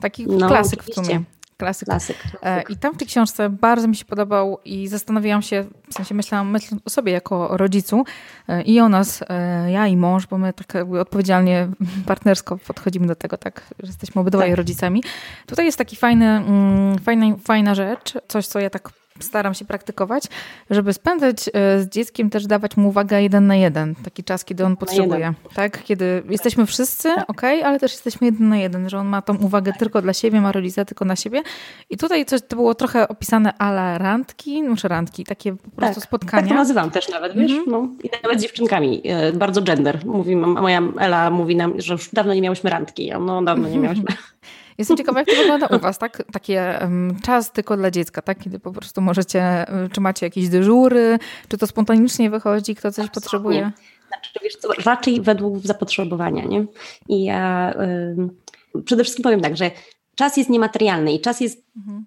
Taki no, klasyk oczywiście. w sumie. Klasyk. klasyk, klasyk. I tam w tej książce bardzo mi się podobał i zastanawiałam się, w sensie myślałam, myśląc o sobie jako rodzicu e, i o nas, e, ja i mąż, bo my tak jakby odpowiedzialnie, partnersko podchodzimy do tego, tak, że jesteśmy obydwaj tak. rodzicami. Tutaj jest taki fajny, mm, fajna, fajna rzecz, coś, co ja tak staram się praktykować, żeby spędzać e, z dzieckiem, też dawać mu uwagę jeden na jeden, taki czas, kiedy on potrzebuje. Tak? Kiedy jesteśmy wszyscy, tak. ok, ale też jesteśmy jeden na jeden, że on ma tą uwagę tylko dla siebie, ma rodzica tylko na siebie. I tutaj coś to było trochę opisane ala randki, no czy randki, takie po prostu tak, spotkania. Tak to nazywam też nawet, wiesz? Mm -hmm. no, I nawet z dziewczynkami. E, bardzo gender. Mówi, moja Ela mówi nam, że już dawno nie miałyśmy randki. No, dawno nie miałyśmy. Jestem ciekawa, jak to wygląda u Was, tak? Takie um, czas tylko dla dziecka, tak? Kiedy po prostu możecie, czy macie jakieś dyżury, czy to spontanicznie wychodzi, kto coś Absolutnie. potrzebuje? Znaczy, wiesz co, raczej według zapotrzebowania, nie? I ja y, przede wszystkim powiem tak, że czas jest niematerialny i czas jest mhm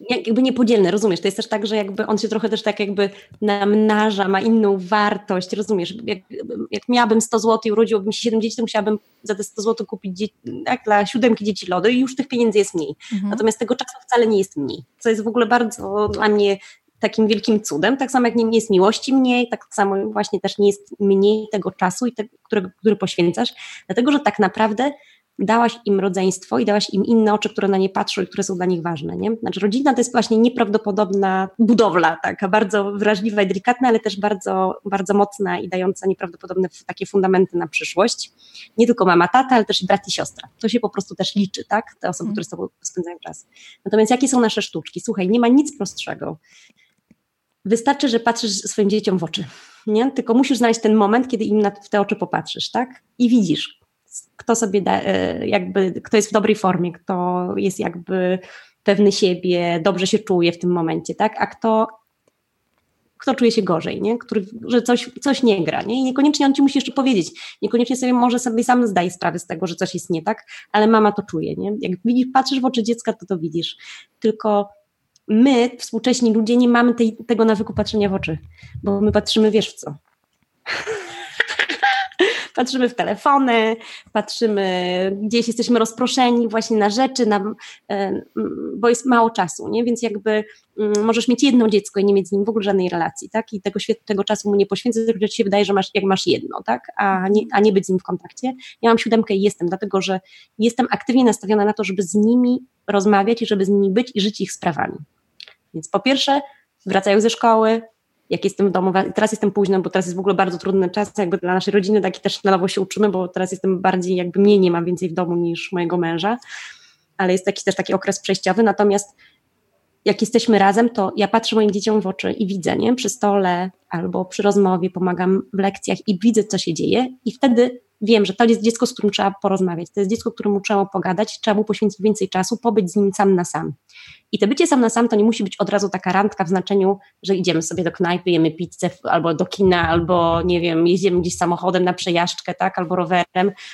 jakby niepodzielny, rozumiesz? To jest też tak, że jakby on się trochę też tak jakby namnaża, ma inną wartość, rozumiesz? Jak, jak miałabym 100 zł i urodziłoby mi się 7 dzieci, to musiałabym za te 100 zł kupić dzieci, tak, dla siódemki dzieci lody i już tych pieniędzy jest mniej. Mhm. Natomiast tego czasu wcale nie jest mniej, co jest w ogóle bardzo dla mnie takim wielkim cudem, tak samo jak nie jest miłości mniej, tak samo właśnie też nie jest mniej tego czasu, i te, który, który poświęcasz, dlatego że tak naprawdę dałaś im rodzeństwo i dałaś im inne oczy, które na nie patrzą i które są dla nich ważne. Nie? Znaczy rodzina to jest właśnie nieprawdopodobna budowla, taka bardzo wrażliwa i delikatna, ale też bardzo, bardzo mocna i dająca nieprawdopodobne takie fundamenty na przyszłość. Nie tylko mama, tata, ale też brat i siostra. To się po prostu też liczy, tak? Te osoby, które z tobą spędzają czas. Natomiast jakie są nasze sztuczki? Słuchaj, nie ma nic prostszego. Wystarczy, że patrzysz swoim dzieciom w oczy, nie? Tylko musisz znaleźć ten moment, kiedy im w te oczy popatrzysz, tak? I widzisz, kto sobie da, e, jakby, kto jest w dobrej formie, kto jest jakby pewny siebie, dobrze się czuje w tym momencie, tak? A kto, kto czuje się gorzej, nie? Który, że coś, coś nie gra, nie? I niekoniecznie on ci musi jeszcze powiedzieć, niekoniecznie sobie może sobie sam zdaje sprawę z tego, że coś jest nie tak, ale mama to czuje, nie? Jak widzisz, patrzysz w oczy dziecka, to to widzisz. Tylko my, współcześni ludzie, nie mamy tej, tego nawyku patrzenia w oczy, bo my patrzymy, wiesz w co patrzymy w telefony, patrzymy, gdzieś jesteśmy rozproszeni właśnie na rzeczy, na, bo jest mało czasu, nie? Więc jakby mm, możesz mieć jedno dziecko i nie mieć z nim w ogóle żadnej relacji, tak? I tego, tego czasu mu nie poświęcać, że ci się wydaje, że masz, jak masz jedno, tak? A nie, a nie być z nim w kontakcie. Ja mam siódemkę i jestem, dlatego że jestem aktywnie nastawiona na to, żeby z nimi rozmawiać i żeby z nimi być i żyć ich sprawami. Więc po pierwsze, wracają ze szkoły, jak jestem w domu, teraz jestem późno, bo teraz jest w ogóle bardzo trudny czas, jakby dla naszej rodziny, taki też na nowo się uczymy, bo teraz jestem bardziej, jakby mnie nie mam więcej w domu niż mojego męża, ale jest jakiś też taki okres przejściowy, natomiast jak jesteśmy razem, to ja patrzę moim dzieciom w oczy i widzę, nie? Przy stole albo przy rozmowie pomagam w lekcjach i widzę, co się dzieje. I wtedy wiem, że to jest dziecko, z którym trzeba porozmawiać, to jest dziecko, któremu trzeba pogadać, trzeba mu poświęcić więcej czasu, pobyć z nim sam na sam. I to bycie sam na sam to nie musi być od razu taka randka w znaczeniu, że idziemy sobie do knajpy, jemy pizzę albo do kina, albo nie wiem, jedziemy gdzieś samochodem na przejażdżkę, tak, albo rowerem,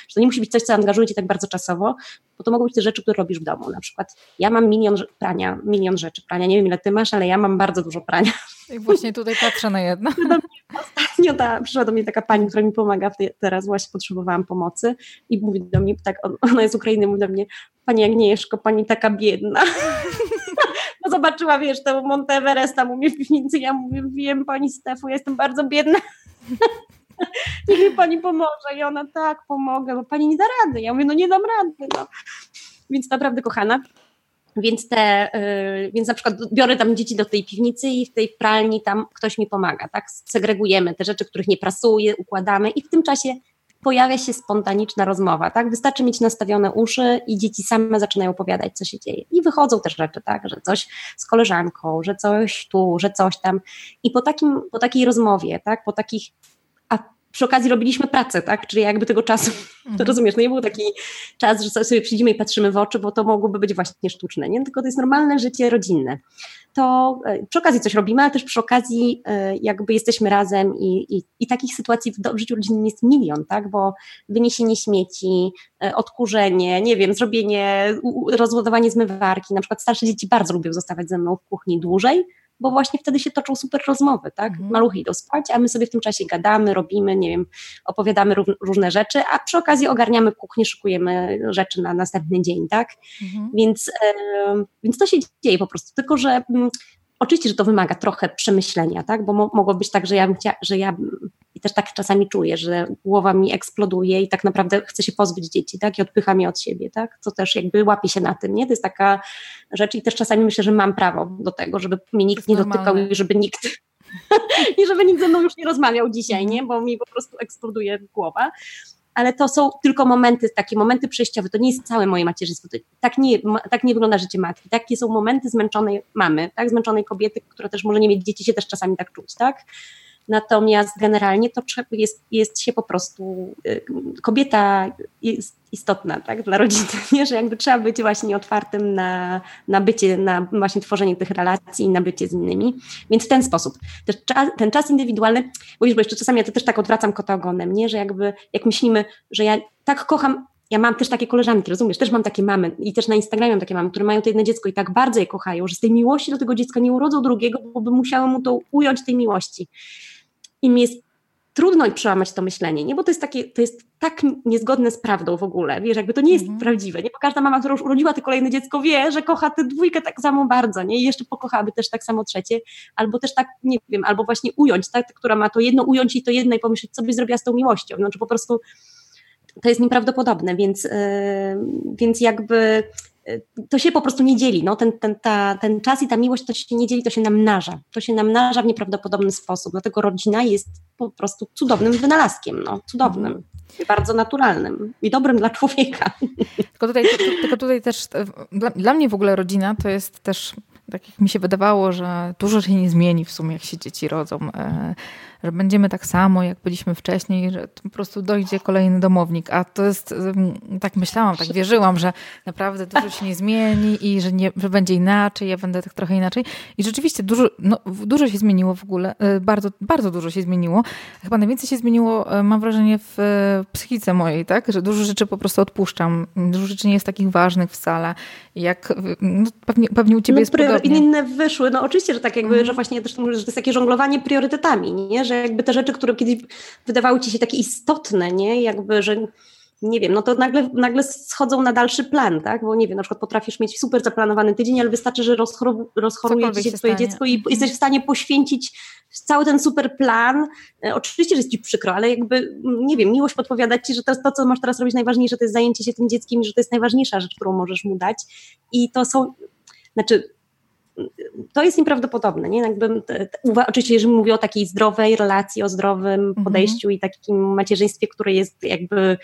że to nie musi być coś, co angażuje cię tak bardzo czasowo, bo to mogą być te rzeczy, które robisz w domu. Na przykład ja mam milion prania, milion rzeczy prania, nie wiem ile ty masz, ale ja mam bardzo dużo prania. I właśnie tutaj patrzę na jedno. Ostatnio ta, przyszła do mnie taka pani, która mi pomaga teraz, właśnie potrzebowałam pomocy i mówi do mnie, tak, ona jest z Ukrainy, mówi do mnie, Pani Agnieszko, pani taka biedna. No zobaczyła, wiesz, to Monteveresta u mnie w piwnicy, ja mówię, wiem pani Stefu, ja jestem bardzo biedna. Niech mi pani pomoże. I ona, tak, pomogę, bo pani nie da rady. Ja mówię, no nie dam rady. No. Więc naprawdę kochana. Więc, te, yy, więc na przykład biorę tam dzieci do tej piwnicy i w tej pralni tam ktoś mi pomaga, tak? Segregujemy te rzeczy, których nie prasuje, układamy i w tym czasie pojawia się spontaniczna rozmowa, tak? Wystarczy mieć nastawione uszy i dzieci same zaczynają opowiadać, co się dzieje. I wychodzą też rzeczy, tak? Że coś z koleżanką, że coś tu, że coś tam. I po, takim, po takiej rozmowie, tak? Po takich przy okazji robiliśmy pracę, tak? Czyli jakby tego czasu, mhm. to rozumiesz, no nie był taki czas, że sobie przyjdziemy i patrzymy w oczy, bo to mogłoby być właśnie sztuczne, nie? Tylko to jest normalne życie rodzinne. To e, przy okazji coś robimy, ale też przy okazji e, jakby jesteśmy razem i, i, i takich sytuacji w, w życiu rodzinnym jest milion, tak? Bo wyniesienie śmieci, e, odkurzenie, nie wiem, zrobienie, rozładowanie zmywarki, na przykład starsze dzieci bardzo lubią zostawać ze mną w kuchni dłużej, bo właśnie wtedy się toczą super rozmowy, tak? Mhm. Maluchy idą spać, a my sobie w tym czasie gadamy, robimy, nie wiem, opowiadamy różne rzeczy, a przy okazji ogarniamy kuchnię, szykujemy rzeczy na następny dzień, tak? Mhm. Więc, e, więc to się dzieje po prostu, tylko że m, mm, oczywiście, że to wymaga trochę przemyślenia, tak? Bo mo mogło być tak, że ja, że ja też tak czasami czuję, że głowa mi eksploduje i tak naprawdę chcę się pozbyć dzieci, tak? I odpycha mnie od siebie, tak? Co też jakby łapie się na tym, nie? To jest taka rzecz i też czasami myślę, że mam prawo do tego, żeby mnie nikt nie dotykał i żeby nikt i żeby nikt ze mną już nie rozmawiał dzisiaj, nie? Bo mi po prostu eksploduje głowa ale to są tylko momenty, takie momenty przejściowe, to nie jest całe moje macierzyństwo, to, tak, nie, tak nie wygląda życie matki, takie są momenty zmęczonej mamy, tak, zmęczonej kobiety, która też może nie mieć dzieci, się też czasami tak czuć, tak, Natomiast generalnie to jest, jest się po prostu, y, kobieta jest istotna tak, dla rodziny, nie? że jakby trzeba być właśnie otwartym na, na bycie, na właśnie tworzenie tych relacji i na bycie z innymi. Więc w ten sposób. Ten czas, ten czas indywidualny, już, bo jeszcze czasami ja to też tak odwracam kota ogonem, nie? że jakby jak myślimy, że ja tak kocham ja mam też takie koleżanki, rozumiesz, też mam takie mamy i też na Instagramie mam takie mamy, które mają to jedno dziecko i tak bardzo je kochają, że z tej miłości do tego dziecka nie urodzą drugiego, bo by musiały mu to ująć tej miłości i mi jest trudno przełamać to myślenie, nie? bo to jest, takie, to jest tak niezgodne z prawdą w ogóle, wiesz, jakby to nie jest mm. prawdziwe, nie? Bo każda mama, która już urodziła to kolejne dziecko wie, że kocha tę dwójkę tak samo bardzo, nie? I jeszcze pokochałaby też tak samo trzecie, albo też tak, nie wiem, albo właśnie ująć, tak? która ma to jedno ująć i to jedno i pomyśleć, co byś zrobiła z tą miłością, znaczy po prostu to jest nieprawdopodobne, więc, yy, więc jakby to się po prostu nie dzieli. No, ten, ten, ta, ten czas i ta miłość to się nie dzieli, to się namnaża. To się namnaża w nieprawdopodobny sposób. Dlatego rodzina jest po prostu cudownym wynalazkiem, no, cudownym. Bardzo naturalnym i dobrym dla człowieka. Tylko tutaj, tylko tutaj też, dla, dla mnie w ogóle rodzina to jest też tak jak mi się wydawało, że dużo się nie zmieni w sumie, jak się dzieci rodzą. E, że będziemy tak samo, jak byliśmy wcześniej, że po prostu dojdzie kolejny domownik. A to jest, tak myślałam, tak wierzyłam, że naprawdę dużo się nie zmieni i że, nie, że będzie inaczej, ja będę tak trochę inaczej. I rzeczywiście dużo, no, dużo się zmieniło w ogóle, e, bardzo, bardzo dużo się zmieniło. Chyba najwięcej się zmieniło, e, mam wrażenie, w psychice mojej, tak? Że dużo rzeczy po prostu odpuszczam. Dużo rzeczy nie jest takich ważnych wcale. Jak, no, pewnie, pewnie u ciebie no, jest podobnie inne, wyszły. No oczywiście, że tak jakby, mhm. że właśnie też mówię, że to jest takie żonglowanie priorytetami, nie? Że jakby te rzeczy, które kiedyś wydawały ci się takie istotne, nie? Jakby, że nie wiem, no to nagle, nagle schodzą na dalszy plan, tak? Bo nie wiem, na przykład potrafisz mieć super zaplanowany tydzień, ale wystarczy, że rozchor rozchoruje ci się twoje dziecko i jesteś w stanie poświęcić cały ten super plan. E, oczywiście, że jest ci przykro, ale jakby, nie wiem, miłość podpowiada ci, że to, to, co masz teraz robić najważniejsze, to jest zajęcie się tym dzieckiem i że to jest najważniejsza rzecz, którą możesz mu dać. I to są, znaczy to jest nieprawdopodobne. Nie? Jakby, oczywiście, jeżeli mówię o takiej zdrowej relacji, o zdrowym mhm. podejściu i takim macierzyństwie, które jest jakby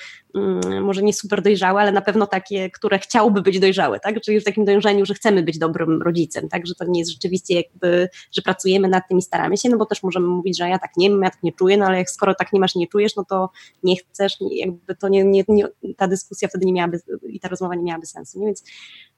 może nie super dojrzałe, ale na pewno takie, które chciałoby być dojrzałe, tak? czyli w takim dążeniu, że chcemy być dobrym rodzicem, tak? że to nie jest rzeczywiście jakby, że pracujemy nad tym i staramy się, no bo też możemy mówić, że ja tak nie wiem, ja tak nie czuję, no ale jak skoro tak nie masz, nie czujesz, no to nie chcesz, jakby to nie, nie, nie ta dyskusja wtedy nie miałaby i ta rozmowa nie miałaby sensu. Nie? Więc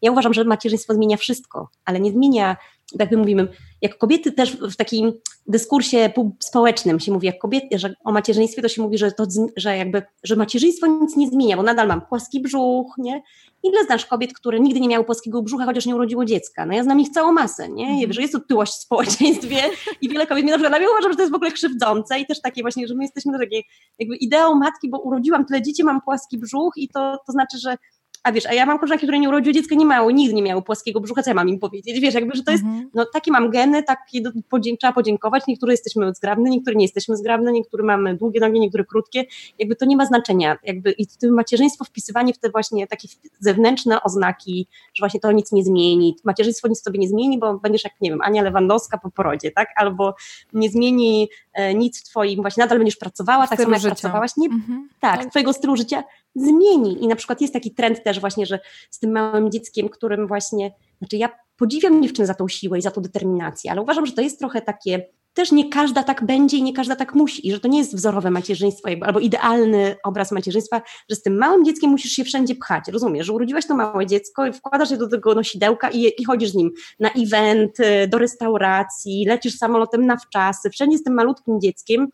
ja uważam, że macierzyństwo zmienia wszystko, ale nie zmienia, tak jak mówimy, jak kobiety też w takim dyskursie społecznym się mówi, jak kobiety, że o macierzyństwie to się mówi, że to, że jakby, że macierzyństwo nic nie zmienia, bo nadal mam płaski brzuch, nie? Ile znasz kobiet, które nigdy nie miały płaskiego brzucha, chociaż nie urodziło dziecka? No ja znam ich całą masę, nie? Mm. Że jest otyłość w społeczeństwie i wiele kobiet mnie na przykład, ja uważam, że to jest w ogóle krzywdzące i też takie właśnie, że my jesteśmy takie jakby ideą matki, bo urodziłam tyle dzieci, mam płaski brzuch i to, to znaczy, że a wiesz, a ja mam koleżanki, które nie urodziły dziecka, nie mało, nigdy nie miały płaskiego brzucha, co ja mam im powiedzieć? Wiesz, jakby, że to jest, mhm. no takie mam geny, takie podzięk trzeba podziękować, niektóre jesteśmy zgrabne, niektóre nie jesteśmy zgrabne, niektóre mamy długie nogi, niektóre krótkie, jakby to nie ma znaczenia, jakby i to macierzyństwo, wpisywanie w te właśnie takie zewnętrzne oznaki, że właśnie to nic nie zmieni, macierzyństwo nic sobie nie zmieni, bo będziesz jak, nie wiem, Ania Lewandowska po porodzie, tak, albo nie zmieni nic w twoim, właśnie nadal będziesz pracowała, tak samo jak życia. pracowałaś, nie, mhm. tak, twojego stylu życia zmieni i na przykład jest taki trend też właśnie, że z tym małym dzieckiem, którym właśnie, znaczy ja podziwiam dziewczynę za tą siłę i za tą determinację, ale uważam, że to jest trochę takie, też nie każda tak będzie i nie każda tak musi, i że to nie jest wzorowe macierzyństwo albo idealny obraz macierzyństwa, że z tym małym dzieckiem musisz się wszędzie pchać, rozumiesz, że urodziłaś to małe dziecko i wkładasz je do tego nosidełka i, i chodzisz z nim na event, do restauracji, lecisz samolotem na wczasy, wszędzie z tym malutkim dzieckiem,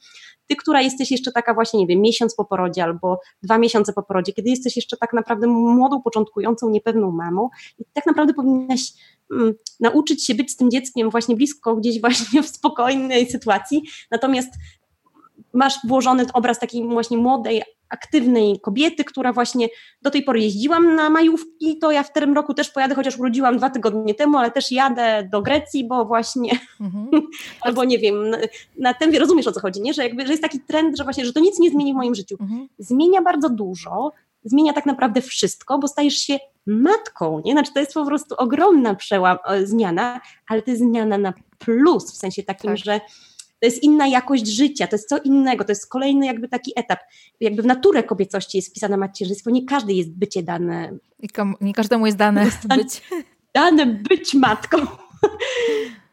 ty, która jesteś jeszcze taka właśnie, nie wiem, miesiąc po porodzie albo dwa miesiące po porodzie, kiedy jesteś jeszcze tak naprawdę młodą, początkującą, niepewną mamą i tak naprawdę powinnaś nauczyć się być z tym dzieckiem właśnie blisko, gdzieś właśnie w spokojnej sytuacji, natomiast masz włożony obraz takiej właśnie młodej, aktywnej kobiety, która właśnie do tej pory jeździłam na majówki, to ja w tym roku też pojadę, chociaż urodziłam dwa tygodnie temu, ale też jadę do Grecji, bo właśnie, mhm. albo nie wiem, na, na tym, rozumiesz o co chodzi, nie? Że, jakby, że jest taki trend, że właśnie, że to nic nie zmieni w moim życiu. Mhm. Zmienia bardzo dużo, zmienia tak naprawdę wszystko, bo stajesz się matką, nie? Znaczy to jest po prostu ogromna przełam, e, zmiana, ale to jest zmiana na plus, w sensie takim, tak. że to jest inna jakość życia, to jest co innego, to jest kolejny jakby taki etap. Jakby w naturę kobiecości jest wpisane macierzyństwo, nie każdy jest bycie dane. nie każdemu jest dane być. Dane być matką.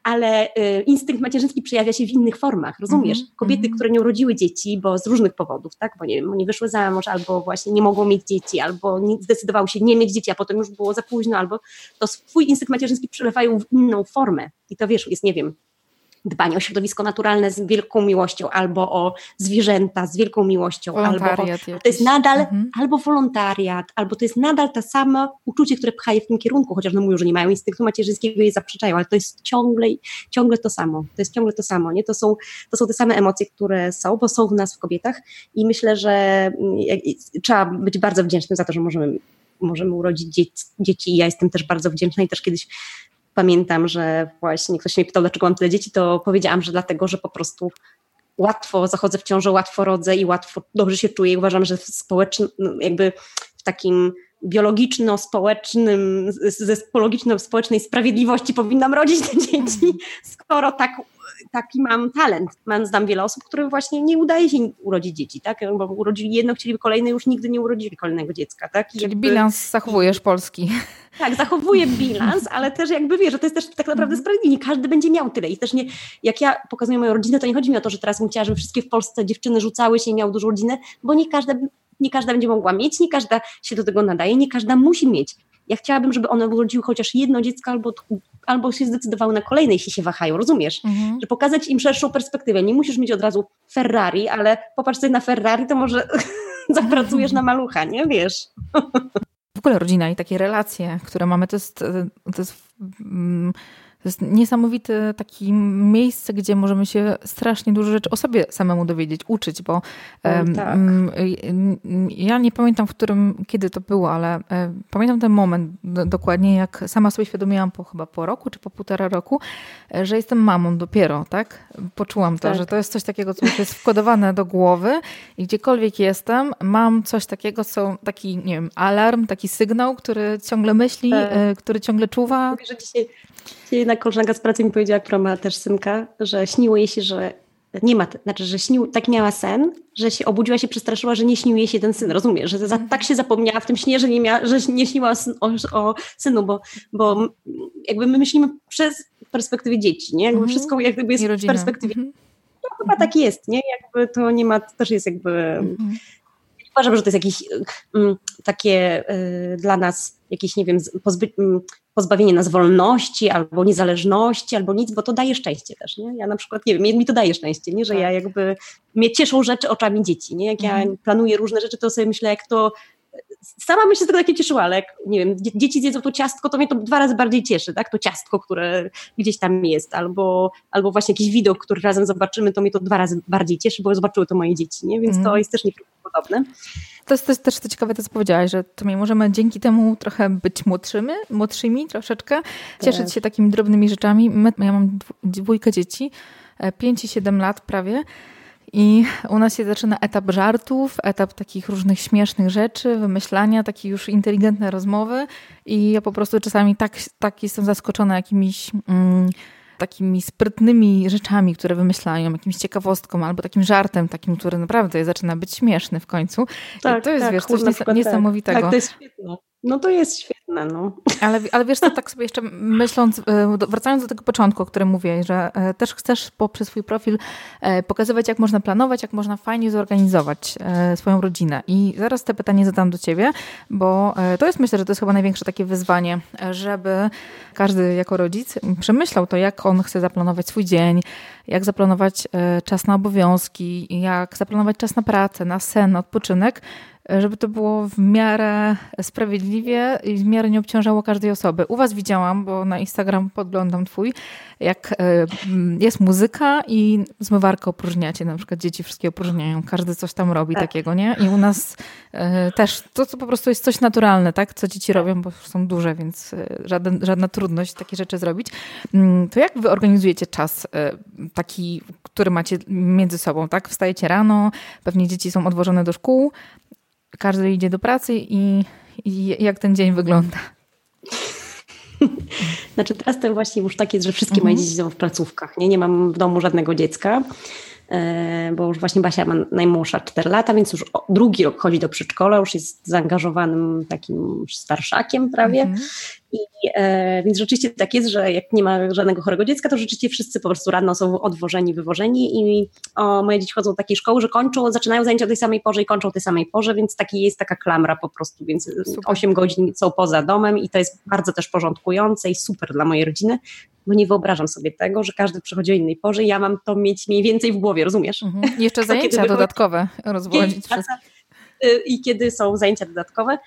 Ale y, instynkt macierzyński przejawia się w innych formach, rozumiesz? -hmm. Kobiety, które nie urodziły dzieci, bo z różnych powodów, tak? Bo nie wiem, nie wyszły za mąż, albo właśnie nie mogą mieć dzieci, albo nie, zdecydowały się nie mieć dzieci, a potem już było za późno, albo to swój instynkt macierzyński przelewają w inną formę. I to wiesz, jest, nie wiem, dbanie o środowisko naturalne z wielką miłością, albo o zwierzęta z wielką miłością, albo o, to jest nadal mhm. albo wolontariat, albo to jest nadal to samo uczucie, które pcha je w tym kierunku, chociaż no mówią, że nie mają instynktu macierzyńskiego i je zaprzeczają, ale to jest ciągle, ciągle to samo. To jest ciągle to samo, nie? To są, to są te same emocje, które są, bo są w nas w kobietach i myślę, że mm, trzeba być bardzo wdzięcznym za to, że możemy możemy urodzić dzieci, dzieci i ja jestem też bardzo wdzięczna i też kiedyś pamiętam, że właśnie ktoś mnie pytał, dlaczego mam tyle dzieci, to powiedziałam, że dlatego, że po prostu łatwo zachodzę w ciążę, łatwo rodzę i łatwo dobrze się czuję. Uważam, że w społecznym, no, jakby w takim biologiczno-społecznym, ze biologiczno-społecznej sprawiedliwości powinnam rodzić te dzieci, skoro tak taki mam talent. Mam, znam wiele osób, którym właśnie nie udaje się urodzić dzieci, tak? Bo urodzili jedno, chcieliby kolejne, już nigdy nie urodzili kolejnego dziecka, tak? Czyli jakby... bilans zachowujesz polski. Tak, zachowuję bilans, ale też jakby wiesz, że to jest też tak naprawdę mhm. sprawiedliwe. Nie każdy będzie miał tyle. I też nie, jak ja pokazuję moją rodzinę, to nie chodzi mi o to, że teraz bym chciała, żeby wszystkie w Polsce dziewczyny rzucały się i miały dużą rodzinę, bo nie każda, nie każda będzie mogła mieć, nie każda się do tego nadaje, nie każda musi mieć. Ja chciałabym, żeby one urodziły chociaż jedno dziecko albo, albo się zdecydowały na kolejne, jeśli się wahają, rozumiesz? Mhm. Że pokazać im szerszą perspektywę. Nie musisz mieć od razu Ferrari, ale popatrz sobie na Ferrari, to może zapracujesz na malucha, nie? Wiesz? W ogóle rodzina i takie relacje, które mamy, to jest, to jest mm, To jest niesamowite takie miejsce, gdzie możemy się strasznie dużo rzeczy o sobie samemu dowiedzieć, uczyć, bo um, tak. um, ja nie pamiętam, w którym, kiedy to było, ale um, pamiętam ten moment dokładnie, jak sama sobie świadomiłam po chyba po roku, czy po półtora roku, e, że jestem mamą dopiero, tak? Poczułam to, tak. że to jest coś takiego, co już jest wkodowane do głowy i gdziekolwiek jestem, mam coś takiego, co taki, nie wiem, alarm, taki sygnał, który ciągle myśli, tak. E, który ciągle czuwa. Że dzisiaj, dzisiaj jedna koleżanka z pracy mi powiedziała, która ma też synka, że śniło jej się, że nie ma, znaczy, że śnił, tak miała sen, że się obudziła się, przestraszyła, że nie śnił jej się ten syn, rozumiesz, że za, tak się zapomniała w tym śnie, że nie, mia, że nie śniła o, o, synu, bo, bo jakby my myślimy przez perspektywie dzieci, nie? Jakby mhm. wszystko jakby jest w perspektywie. Mhm. No, chyba tak jest, nie? Jakby to nie ma, to też jest jakby... Mhm. Uważam, że to jest jakieś um, takie y, dla nas jakieś, nie wiem, pozby, um, pozbawienie nas wolności albo niezależności, albo nic, bo to daje szczęście też, nie? Ja na przykład, nie wiem, mi to daje szczęście, nie? Że tak. ja jakby, mnie cieszą rzeczy oczami dzieci, nie? Jak ja mhm. planuję różne rzeczy, to sobie myślę, jak to sama bym się z tego takie cieszyła, ale jak, nie wiem, dzieci zjedzą to ciastko, to mnie to dwa razy bardziej cieszy, tak? To ciastko, które gdzieś tam jest, albo, albo właśnie jakiś widok, który razem zobaczymy, to mnie to dwa razy bardziej cieszy, bo zobaczyły to moje dzieci, nie? Więc mm. to mhm. jest też nieprawdopodobne. To jest też, też to ciekawe, to co powiedziałaś, że to my możemy dzięki temu trochę być młodszymi, młodszymi troszeczkę, cieszyć tak. się takimi drobnymi rzeczami. My, ja mam dwójkę dzieci, 5 e, i 7 lat prawie i u nas się zaczyna etap żartów, etap takich różnych śmiesznych rzeczy, wymyślania, takie już inteligentne rozmowy. I ja po prostu czasami tak, tak jestem zaskoczona jakimiś. Mm, takimi sprytnymi rzeczami, które wymyślają, jakimś ciekawostką albo takim żartem, takim, który naprawdę zaczyna być śmieszny w końcu. Tak, to jest, tak, wiesz, coś nies tak. niesamowitego. Tak, to jest świetne. No to jest świetne, no. Ale, ale wiesz co, tak sobie jeszcze myśląc, e, wracając do tego początku, o którym mówię, że e, też chcesz poprzez swój profil e, pokazywać, jak można planować, jak można fajnie zorganizować swoją rodzinę. I zaraz te pytanie zadam do ciebie, bo to jest myślę, że to jest chyba największe takie wyzwanie, żeby każdy jako rodzic przemyślał to, jak on chce zaplanować swój dzień, jak zaplanować czas na obowiązki, jak zaplanować czas na pracę, na sen, na odpoczynek, żeby to było w miarę sprawiedliwie i w miarę nie obciążało każdej osoby. U was widziałam, bo na Instagram podglądam twój, jak e, jest muzyka i zmywarkę opróżniacie, na przykład dzieci wszystkie opróżniają, każdy coś tam robi tak. takiego, nie? I u nas e, też to, co po prostu jest coś naturalne, tak? Co dzieci robią, bo są duże, więc e, żaden, żadna trudność takie rzeczy zrobić. Mm, to jak wy organizujecie czas taki, który macie między sobą, tak? Wstajecie rano, pewnie dzieci są odwożone do szkół, każdy idzie do pracy i, i jak ten dzień wygląda? Znaczy teraz to właśnie już tak jest, że wszystkie mhm. moje dzieci są w placówkach. Nie, nie mam w domu żadnego dziecka, e, bo już właśnie Basia ma najmłodsza 4 lata, więc już drugi rok chodzi do przedszkola, już jest zaangażowanym takim starszakiem prawie. Mhm. I, e, więc rzeczywiście tak jest, że jak nie ma żadnego chorego dziecka, to rzeczywiście wszyscy po prostu rano są odwożeni, wywożeni i o, moje dzieci chodzą do takiej szkoły, że kończą, zaczynają zajęcia o tej samej porze i kończą o tej samej porze, więc taki jest taka klamra po prostu, więc super. 8 godzin są poza domem i to jest bardzo też porządkujące i super dla mojej rodziny, bo nie wyobrażam sobie tego, że każdy przychodzi o innej porze i ja mam to mieć mniej więcej w głowie, rozumiesz? Mhm. Jeszcze zajęcia dodatkowe rozwodzić wszystko. Y, i kiedy są zajęcia dodatkowe.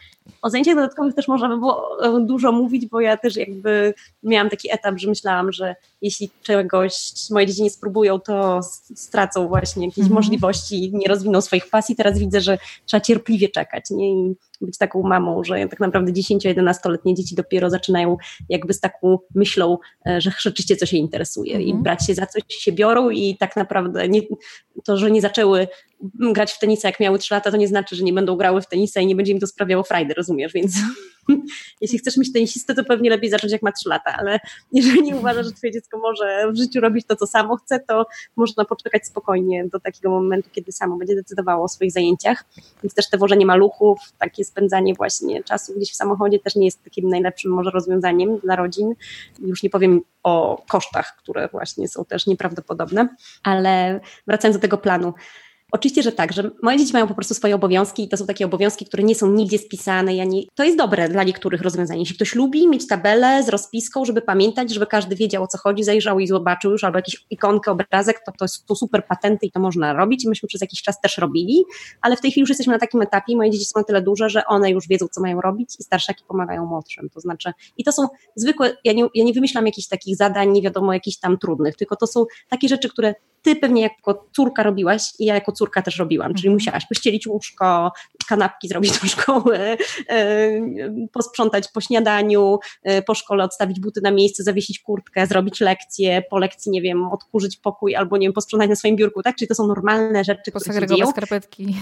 O zajęciach dodatkowych też można by było e, dużo mówić, bo ja też jakby miałam taki etap, że myślałam, że jeśli czegoś moje dzieci nie spróbują, to stracą właśnie jakieś mhm. możliwości i nie rozwiną swoich pasji. Teraz widzę, że trzeba cierpliwie czekać nie? i być taką mamą, że tak naprawdę 10-11-letnie dzieci dopiero zaczynają jakby z taką myślą, e, że rzeczywiście coś się interesuje mhm. i brać się za coś się biorą i tak naprawdę nie, to, że nie zaczęły grać w tenisa jak miały 3 lata, to nie znaczy, że nie będą grały w tenisa i nie będzie im to sprawiało frajdy, rozumiesz, więc jeśli chcesz mieć tenisistę, to pewnie lepiej zacząć jak ma 3 lata, ale jeżeli uważasz, że twoje dziecko może w życiu robić to, co samo chce, to można poczekać spokojnie do takiego momentu, kiedy samo będzie decydowało o swoich zajęciach, więc też te wożenie maluchów, takie spędzanie właśnie czasu gdzieś w samochodzie też nie jest takim najlepszym może rozwiązaniem dla rodzin, już nie powiem o kosztach, które właśnie są też nieprawdopodobne, ale wracając do tego planu, Oczywiście, że tak, że moje dzieci mają po prostu swoje obowiązki i to są takie obowiązki, które nie są nigdzie spisane. Ja nie... To jest dobre dla niektórych rozwiązań. Jeśli ktoś lubi mieć tabelę z rozpiską, żeby pamiętać, żeby każdy wiedział o co chodzi, zajrzał i zobaczył już albo jakąś ikonkę, obrazek, to to to super patenty i to można robić. Myśmy przez jakiś czas też robili, ale w tej chwili już jesteśmy na takim etapie, moje dzieci są na tyle duże, że one już wiedzą, co mają robić i starszaki pomagają młodszym. To znaczy, i to są zwykłe, ja nie, ja nie wymyślam jakichś takich zadań, nie wiadomo, jakichś tam trudnych, tylko to są takie rzeczy, które ty pewnie jako córka robiłaś i ja jako córka też robiłam, czyli mhm. musiałaś pościelić łóżko, kanapki zrobić do szkoły, yy, posprzątać po śniadaniu, yy, po szkole odstawić buty na miejsce, zawiesić kurtkę, zrobić lekcję, po lekcji, nie wiem, odkurzyć pokój albo, nie wiem, posprzątać na swoim biurku, tak? Czyli to są normalne rzeczy, które się dzieją. skarpetki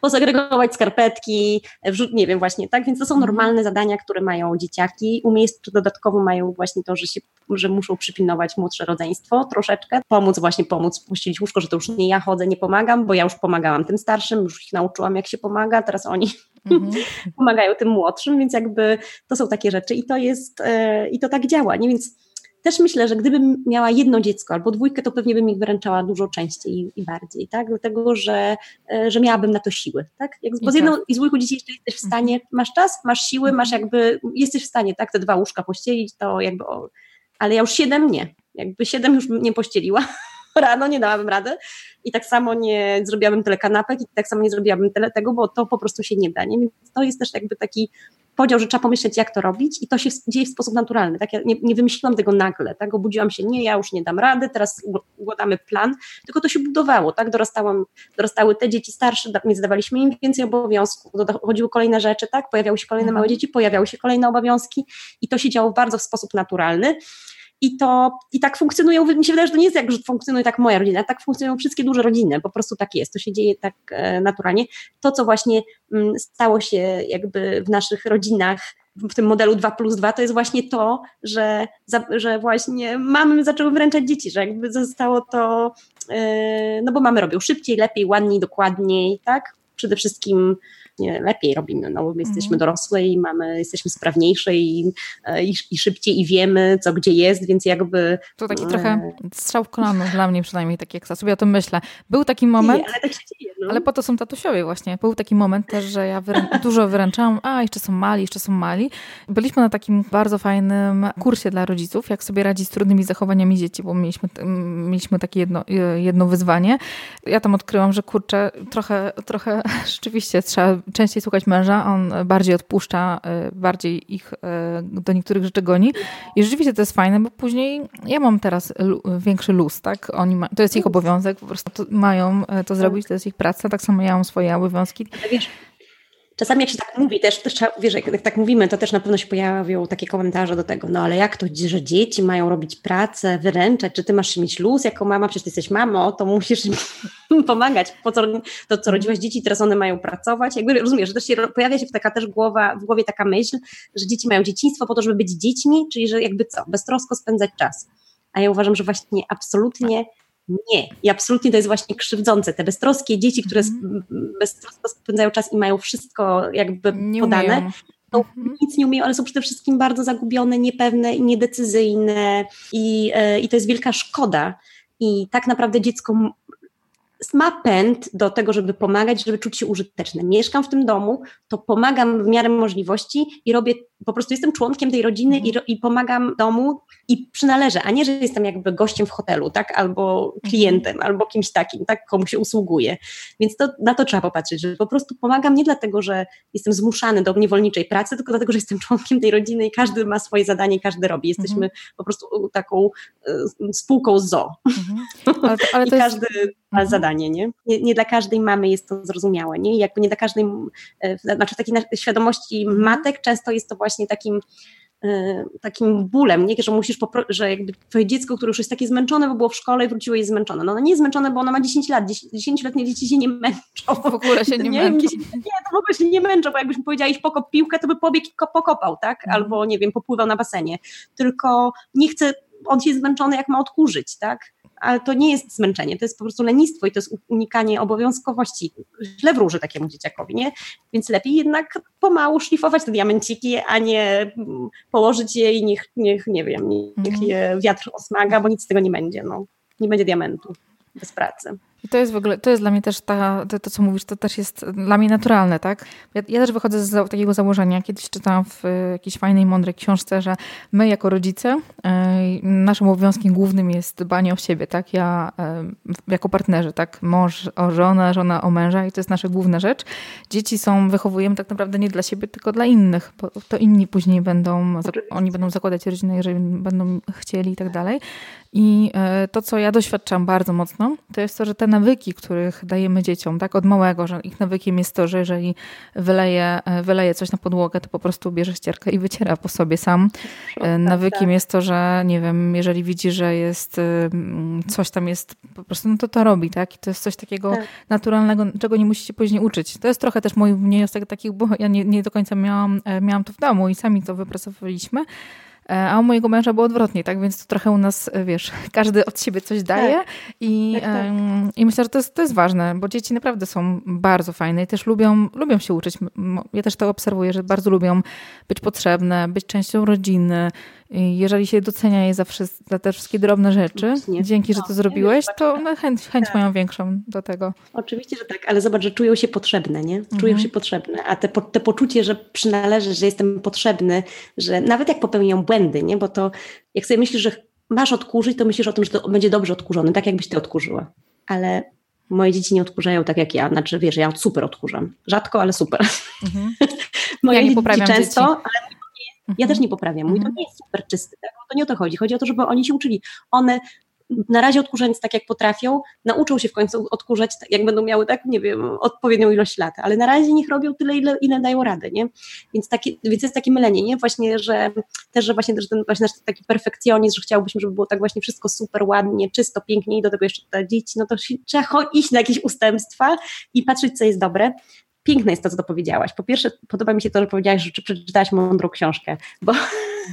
posegregować skarpetki, wrzut, nie wiem właśnie, tak? Więc to są mhm. normalne zadania, które mają dzieciaki. U mnie jest dodatkowo mają właśnie to, że, się, że muszą przypilnować młodsze rodzeństwo troszeczkę, pomóc właśnie pomóc puścić łóżko, że to już nie ja chodzę, nie pomagam, bo ja już pomagałam tym starszym, już ich nauczyłam jak się pomaga, teraz oni mhm. pomagają tym młodszym, więc jakby to są takie rzeczy i to jest, yy, i to tak działa, nie? Więc też myślę, że gdybym miała jedno dziecko albo dwójkę, to pewnie bym ich wyręczała dużo częściej i bardziej, tak? Dlatego, że, e, że miałabym na to siły, tak? Jak, bo z jedną i z dwójką dzieci jeszcze jesteś w stanie, mhm. masz czas, masz siły, mhm. masz jakby, jesteś w stanie, tak? Te dwa łóżka pościelić, to jakby, o, ale ja już siedem nie. Jakby siedem już nie pościeliła rano, nie dałabym rady i tak samo nie zrobiłabym tyle kanapek i tak samo nie zrobiłabym tyle tego, bo to po prostu się nie da, nie? Więc to jest też jakby taki podział, że trzeba pomyśleć, jak to robić i to się dzieje w sposób naturalny. Tak? Ja nie, nie wymyśliłam tego nagle, tak? obudziłam się, nie, ja już nie dam rady, teraz układamy plan, tylko to się budowało, tak? Dorastałam, dorastały te dzieci starsze, więc dawaliśmy im więcej obowiązków, dochodziły kolejne rzeczy, tak? pojawiały się kolejne małe mhm. dzieci, pojawiały się kolejne obowiązki i to się działo bardzo w sposób naturalny. I to i tak funkcjonują, mi się wydaje, że to nie jest jak, że funkcjonuje tak moja rodzina, tak funkcjonują wszystkie duże rodziny, po prostu tak jest, to się dzieje tak e, naturalnie. To, co właśnie mm, stało się jakby w naszych rodzinach, w tym modelu 2 plus 2, to jest właśnie to, że, że właśnie mamy zaczęły wręczać dzieci, że jakby zostało to, yy, no bo mamy robią szybciej, lepiej, ładniej, dokładniej, tak? Przede wszystkim lepiej robimy, no bo my jesteśmy mhm. dorosłe i mamy, jesteśmy sprawniejsze i, e, i, i, szybciej i wiemy, co gdzie jest, więc jakby... To taki trochę e, strzał w kolano dla mnie przynajmniej, tak jak sobie o tym myślę. Był taki moment... ale tak dzieje, no. Ale po to są tatusiowie właśnie. Był taki moment też, że ja wyrę dużo wyręczałam, a jeszcze są mali, jeszcze są mali. Byliśmy na takim bardzo fajnym kursie dla rodziców, jak sobie radzić z trudnymi zachowaniami dzieci, bo mieliśmy, mieliśmy takie jedno, jedno wyzwanie. Ja tam odkryłam, że kurczę, trochę, trochę rzeczywiście trzeba częściej słuchać męża, on bardziej odpuszcza, y, bardziej ich y, do niektórych rzeczy goni. I rzeczywiście to jest fajne, bo później ja mam teraz większy luz, tak? Oni ma, to jest ich obowiązek, po prostu to mają y, to zrobić, to jest ich praca, tak samo ja mam swoje obowiązki. Wiesz, czasami jak się tak mówi, też, też trzeba, wiesz, jak tak mówimy, to też na pewno się pojawią takie komentarze do tego, no ale jak to, że dzieci mają robić pracę, wyręczać, czy ty masz mieć luz jako mama, przecież ty jesteś mamą, to musisz im pomagać, po co, to co rodziłaś dzieci, teraz one mają pracować, jakby rozumiesz, że też się pojawia się taka też głowa, w głowie taka myśl, że dzieci mają dzieciństwo po to, żeby być dziećmi, czyli że jakby co, beztrosko spędzać czas. A ja uważam, że właśnie absolutnie nie. I absolutnie to jest właśnie krzywdzące. Te beztroskie dzieci, które mm. beztrosko spędzają czas i mają wszystko jakby nie podane, umieją. to mm. nic nie umieją, ale są przede wszystkim bardzo zagubione, niepewne i niedecyzyjne i, e, i to jest wielka szkoda. I tak naprawdę dziecko ma pęd do tego, żeby pomagać, żeby czuć się użyteczne. Mieszkam w tym domu, to pomagam w miarę możliwości i robię, po prostu jestem członkiem tej rodziny i, i pomagam domu i przynależę, a nie, że jestem jakby gościem w hotelu, tak, albo klientem, albo kimś takim, tak, komu się usługuje. Więc to, na to trzeba popatrzeć, że po prostu pomagam nie dlatego, że jestem zmuszany do niewolniczej pracy, tylko dlatego, że jestem członkiem tej rodziny i każdy ma swoje zadanie każdy robi. Jesteśmy mhm. po prostu taką y, spółką zo. Mhm. Ale, ale I każdy jest... ma mhm. zadanie, nie? nie? nie? dla każdej mamy jest to zrozumiałe, nie? jakby nie dla każdej, y, znaczy takiej świadomości mhm. matek często jest to właśnie takim Y, takim bólem, nie? że musisz, że jakby twoje dziecko, które już jest takie zmęczone, bo było w szkole i wróciło jest zmęczone. No ono nie jest zmęczone, bo ono ma 10 lat, 10-letnie dzieci się nie męczą. W ogóle się nie, nie męczą. Nie, to w ogóle się nie męczą, bo jakbyśmy powiedzieli pokop piłkę, to by pobiegł i pokopał, tak? Mhm. Albo, nie wiem, popływał na basenie. Tylko nie chce, on się jest zmęczony, jak ma odkurzyć, tak? Ale to nie jest zmęczenie, to jest po prostu lenistwo i to jest unikanie obowiązkowości. Źle wróży takiemu dzieciakowi, nie? Więc lepiej jednak pomału szlifować te diamenciki, a nie mm, położyć je i niech, niech nie wiem, niech mhm. je wiatr osmaga, bo nic z tego nie będzie, no. Nie będzie diamentu bez pracy. I to jest w ogóle, to jest dla mnie też ta, to, to co mówisz, to też jest dla mnie naturalne, tak? Ja, ja też wychodzę z takiego założenia, kiedyś czytałam w jakiejś fajnej, mądrej książce, że my jako rodzice, naszym obowiązkiem głównym jest dbanie o siebie, tak? Ja jako partnerzy, tak? Mąż o żonę, żona o męża i to jest nasza główna rzecz. Dzieci są, wychowujemy tak naprawdę nie dla siebie, tylko dla innych, bo to inni później będą, oni będą zakładać rodzinę, jeżeli będą chcieli i tak dalej. I e, to, co ja doświadczam bardzo mocno, to jest to, że te nawyki, których dajemy dzieciom, tak, od małego, że ich nawykiem jest to, że jeżeli wyleje, e, wyleje coś na podłogę, to po prostu bierze ścierkę i wyciera po sobie sam. E, tak, nawykiem tak. jest to, że nie wiem, jeżeli widzi, że jest coś tam jest, po prostu no to to robi, tak? I to jest coś takiego tak. naturalnego, czego nie musicie później uczyć. To jest trochę też mój wniosek takich, bo ja nie, nie do końca miałam, miałam to w domu i sami to wypracowaliśmy. E, a u mojego męża było odwrotnie, tak? Więc to trochę u nas, e, wiesz, każdy od siebie coś daje tak. I, tak, tak. i myślę, że to jest, to jest ważne, bo dzieci naprawdę są bardzo fajne i też lubią, lubią się uczyć. Ja też to obserwuję, że bardzo lubią być potrzebne, być częścią rodziny, jeżeli się docenia je za, za te wszystkie drobne rzeczy, dzięki, że to no, zrobiłeś, to no, chęć, chęć tak. mają większą do tego. Oczywiście, że tak, ale zobacz, że czują się potrzebne, nie? Czują mhm. się potrzebne, a te, te poczucie, że przynależy, że jestem potrzebny, że nawet jak popełnią błędy, nie? Bo to jak sobie myślisz, że masz odkurzyć, to myślisz o tym, że to będzie dobrze odkurzony, tak jakbyś ty odkurzyła. Ale moje dzieci nie odkurzają tak jak ja, znaczy wiesz, ja super odkurzam. Rzadko, ale super. Mhm. moje ja dzieci często, dzieci. ale ja też mhm. nie poprawiam. Mój to mhm. nie jest super czysty, tak? to nie o to chodzi. Chodzi o to, żeby oni się uczyli. One na razie odkurzając tak, jak potrafią, nauczą się w końcu odkurzać, tak, jak będą miały, tak, nie wiem, odpowiednią ilość lat, ale na razie niech robią tyle, ile, ile dają radę, nie? Więc, takie, więc jest takie mylenie, nie? Właśnie, że też, że właśnie, że ten właśnie nasz taki perfekcjonizm, że chciałbyśmy, żeby było tak właśnie wszystko super ładnie, czysto, pięknie i do tego jeszcze te dzieci, no to trzeba iść na jakieś ustępstwa i patrzeć, co jest dobre piękne jest to, co to powiedziałaś. Po pierwsze, podoba mi się to, że powiedziałaś, że przeczytałaś mądrą książkę, bo,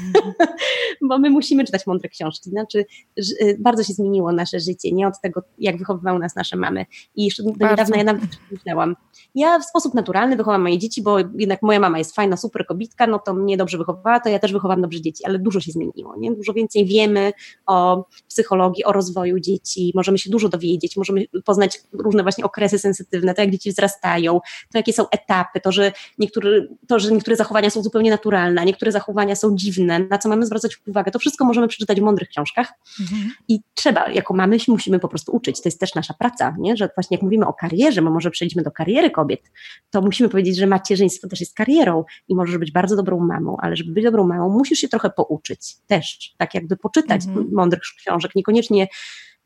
bo my musimy czytać mądre książki. Znaczy, y, bardzo się zmieniło nasze życie, nie od tego, jak wychowywały nas nasze mamy. I jeszcze do niedawna ja nawet myślałam. Ja w sposób naturalny wychowam moje dzieci, bo jednak moja mama jest fajna, super kobitka, no to mnie dobrze wychowała, to ja też wychowam dobrze dzieci, ale dużo się zmieniło, nie? Dużo więcej wiemy o psychologii, o rozwoju dzieci, możemy się dużo dowiedzieć, możemy poznać różne właśnie okresy sensytywne, to jak dzieci wzrastają, to jakie są etapy, to, że niektóre, to, że niektóre zachowania są zupełnie naturalne, a niektóre zachowania są dziwne, na co mamy zwracać uwagę, to wszystko możemy przeczytać w mądrych książkach mhm. i trzeba, jako mamy się musimy po prostu uczyć, to jest też nasza praca, nie? że właśnie jak mówimy o karierze, bo może przejdźmy do kariery kobiet, to musimy powiedzieć, że macierzyństwo też jest karierą i możesz być bardzo dobrą mamą, ale żeby być dobrą mamą, musisz się trochę pouczyć też, tak jakby poczytać mhm. mądrych książek, niekoniecznie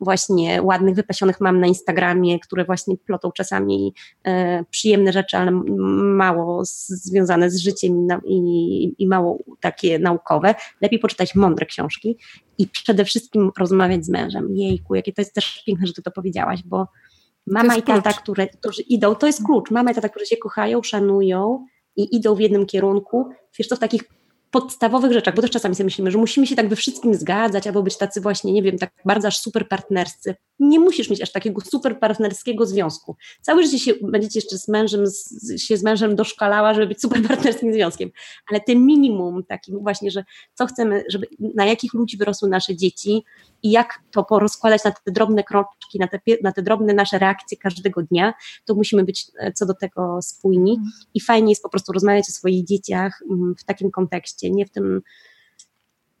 właśnie ładnych, wypasionych mam na Instagramie, które właśnie plotą czasami e, przyjemne rzeczy, ale mało z, związane z życiem i, i, mało takie naukowe. Lepiej poczytać mądre książki i przede wszystkim rozmawiać z mężem. Jejku, jakie to jest też piękne, że ty to powiedziałaś, bo mama i tata, które, którzy idą, to jest klucz. Mama i tata, którzy się kochają, szanują i idą w jednym kierunku. Wiesz, to w takich podstawowych rzeczach, bo też czasami sobie myślimy, że musimy się tak we wszystkim zgadzać, albo być tacy właśnie, nie wiem, tak bardzo aż super partnerscy. Nie musisz mieć aż takiego super partnerskiego związku. Całe życie się, będziecie jeszcze z mężem, z, się z mężem doszkalała, żeby być super partnerskim związkiem, ale tym minimum takim właśnie, że co chcemy, żeby na jakich ludzi wyrosły nasze dzieci, i jak to porozkładać na te drobne kroczki, na te, na te drobne nasze reakcje każdego dnia, to musimy być e, co do tego spójni mm. i fajnie jest po prostu rozmawiać o swoich dzieciach mm, w takim kontekście, nie w tym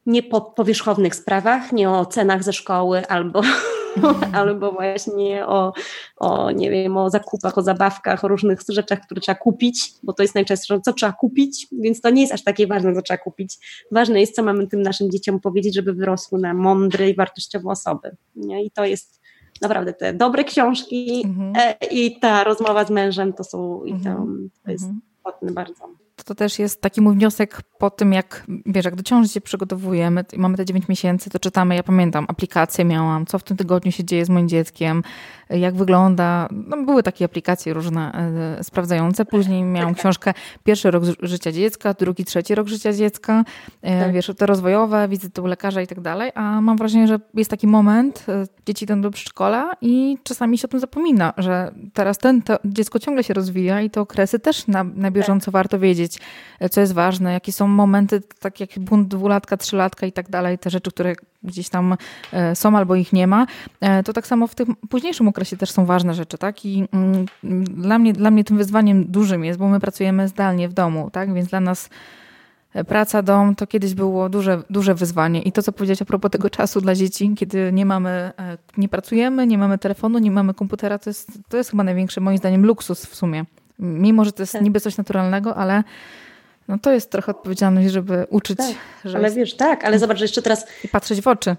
nie po powierzchownych sprawach, nie o cenach ze szkoły albo albo właśnie o, o, nie wiem, o zakupach, o zabawkach, o różnych rzeczach, które trzeba kupić, bo to jest najczęstsze, co trzeba kupić, więc to nie jest aż takie ważne, co trzeba kupić. Ważne jest, co mamy tym naszym dzieciom powiedzieć, żeby wyrosły na mądre i wartościowe osoby. Nie? I to jest naprawdę te dobre książki mhm. e, i ta rozmowa z mężem to są, i to, to jest mhm. istotne bardzo to też jest taki mój wniosek po tym, jak wiesz, jak do ciąży się przygotowujemy i mamy te 9 miesięcy, to czytamy, ja pamiętam, aplikację miałam, co w tym tygodniu się dzieje z moim dzieckiem, jak wygląda. No, były takie aplikacje różne e, sprawdzające. Później miałam książkę pierwszy rok życia dziecka, drugi, trzeci rok życia dziecka, e, tak. wiesz, te rozwojowe, wizyty u lekarza i tak dalej. A mam wrażenie, że jest taki moment, e, dzieci idą do przedszkola i czasami się o tym zapomina, że teraz ten, to dziecko ciągle się rozwija i te okresy też na, na bieżąco tak. warto wiedzieć, powiedzieć, co jest ważne, jakie są momenty, tak jak bunt dwulatka, trzylatka i tak dalej, te rzeczy, które gdzieś tam są albo ich nie ma, to tak samo w tym późniejszym okresie też są ważne rzeczy, tak? I mm, dla mnie, dla mnie tym wyzwaniem dużym jest, bo my pracujemy zdalnie w domu, tak? Więc dla nas praca, dom to kiedyś było duże, duże wyzwanie. I to, co powiedziałeś a propos tego czasu dla dzieci, kiedy nie mamy, e, nie pracujemy, nie mamy telefonu, nie mamy komputera, to jest, to jest chyba największy, moim zdaniem, luksus w sumie. Mimo, że to jest tak. niby coś naturalnego, ale no to jest trochę odpowiedzialność, żeby uczyć. Tak, ale wiesz, tak, ale zobacz, że jeszcze teraz... I patrzeć w oczy.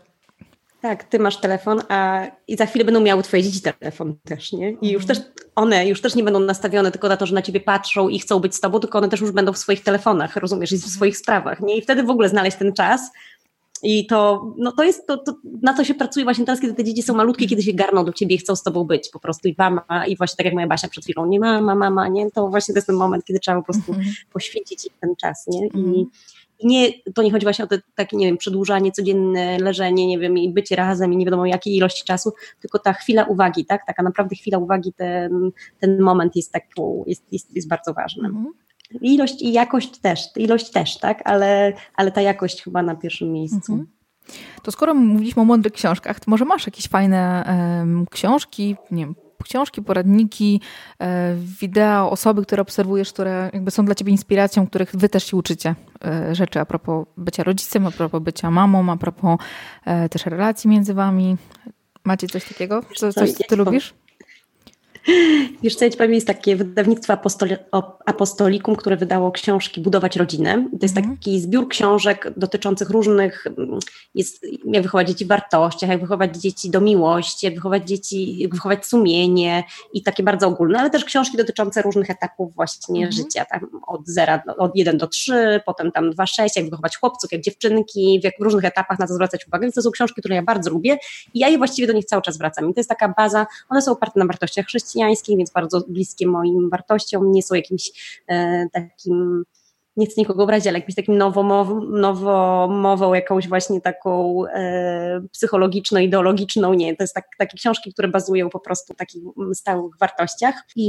Tak, ty masz telefon, a i za chwilę będą miały twoje dzieci telefon też, nie? I już mhm. też one już też nie będą nastawione tylko na to, że na ciebie patrzą i chcą być z tobą, tylko one też już będą w swoich telefonach, rozumiesz, i w swoich sprawach, nie? I wtedy w ogóle znaleźć ten czas. I to, no to jest, to, to, na to się pracuje właśnie teraz, kiedy te dzieci są malutkie, kiedy się garną do ciebie i chcą z tobą być po prostu i mama, i właśnie tak jak moja Basia przed chwilą, nie mama, mama, nie? To właśnie to jest ten moment, kiedy trzeba po prostu mm -hmm. poświęcić im ten czas, nie? I, mm -hmm nie, to nie chodzi właśnie o te, takie, nie wiem, przedłużanie, codzienne leżenie, nie wiem, i bycie razem i nie wiadomo jakiej ilości czasu, tylko ta chwila uwagi, tak? Taka naprawdę chwila uwagi, ten, ten moment jest, tak, jest, jest, jest bardzo ważny. Mhm. Ilość i jakość też, ilość też, tak? Ale, ale ta jakość chyba na pierwszym miejscu. Mhm. To skoro mówiliśmy o mądrych książkach, to może masz jakieś fajne um, książki, nie wiem, książki, poradniki, e, wideo, osoby, które obserwujesz, które jakby są dla ciebie inspiracją, których wy też się uczycie e, rzeczy a propos bycia rodzicem, a propos bycia mamą, a propos e, też relacji między wami. Macie coś takiego? Co, coś, co ty lubisz? Wiesz co, ja ci powiem, jest takie wydawnictwo Apostoli Apostolikum, które wydało książki Budować rodzinę. To jest mm. taki zbiór książek dotyczących różnych, jest, jak wychować dzieci w wartościach, jak wychować dzieci do miłości, jak wychować dzieci, jak wychować sumienie i takie bardzo ogólne, ale też książki dotyczące różnych etapów właśnie mm. życia, tam od zera, od 1 do 3, potem tam 2, 6, jak wychować chłopców, jak dziewczynki, w, jak, w różnych etapach na to zwracać uwagę, więc to są książki, które ja bardzo lubię i ja je właściwie do nich cały czas wracam i to jest taka baza, one są oparte na wartościach chrześcijańskich, chrześcijańskiej, więc bardzo bliskie moim wartościom, nie są jakimś e, takim nie chcę nikogo obrazić, ale jakimś takim nowomową, nowomową, jakąś właśnie taką e, psychologiczno-ideologiczną, nie, to jest tak, takie książki, które bazują po prostu na takich stałych wartościach i,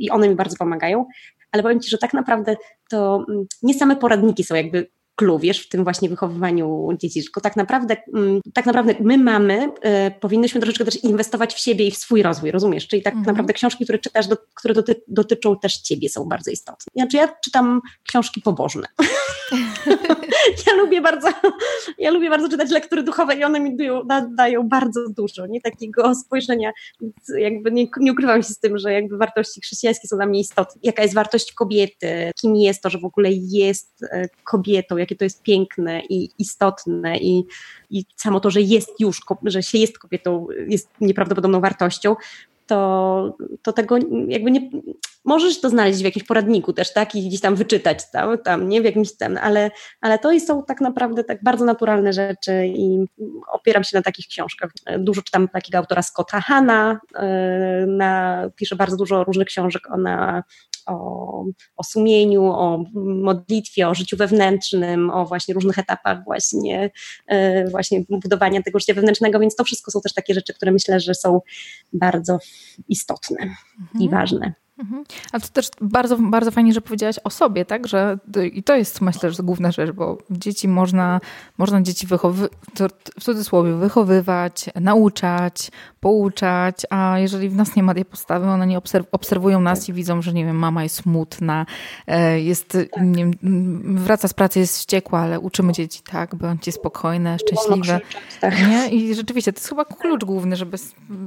i one mi bardzo pomagają, ale powiem Ci, że tak naprawdę to mm, nie same poradniki są jakby clue, wiesz, w tym właśnie wychowywaniu dzieci, tylko tak naprawdę, mm, tak naprawdę my mamy, e, powinnyśmy troszeczkę też inwestować w siebie i w swój rozwój, rozumiesz? Czyli tak mhm. naprawdę książki, które czytasz, do, które doty, dotyczą też ciebie są bardzo istotne. Znaczy ja czytam książki pobożne. ja lubię bardzo, ja lubię bardzo czytać lektury duchowe i one mi dają, dają bardzo dużo, nie takiego spojrzenia, jakby nie, nie ukrywam się z tym, że jakby wartości chrześcijańskie są dla mnie istotne. Jaka jest wartość kobiety, kim jest to, że w ogóle jest e, kobietą, jakie to jest piękne i istotne? I, i samo to, że jest już, że się jest kobietą jest nieprawdopodobną wartością, to, to tego jakby nie, możesz to znaleźć w jakimś poradniku też, tak, i gdzieś tam wyczytać tam, tam nie, w jakimś ten, ale, ale to są tak naprawdę tak bardzo naturalne rzeczy i opieram się na takich książkach. Dużo czytam takiego autora Scotta Hanna, e, na, pisze bardzo dużo różnych książek ona o, o sumieniu, o modlitwie, o życiu wewnętrznym, o właśnie różnych etapach właśnie, e, właśnie budowania tego życia wewnętrznego, więc to wszystko są też takie rzeczy, które myślę, że są bardzo istotne mhm. i ważne. Mhm. A to też bardzo, bardzo fajnie, że powiedziałaś o sobie, tak? Że, I to jest myślę, że główna rzecz, bo dzieci można, można dzieci wychowy, w cudzysłowie wychowywać, nauczać, pouczać, a jeżeli w nas nie ma tej postawy, one nie obserw obserwują nas i widzą, że nie wiem, mama jest smutna, e, jest, nie wiem, wraca z pracy, jest wściekła, ale uczymy dzieci tak, bądźcie spokojne, szczęśliwe. Tak. Nie? I rzeczywiście to jest chyba klucz główny, żeby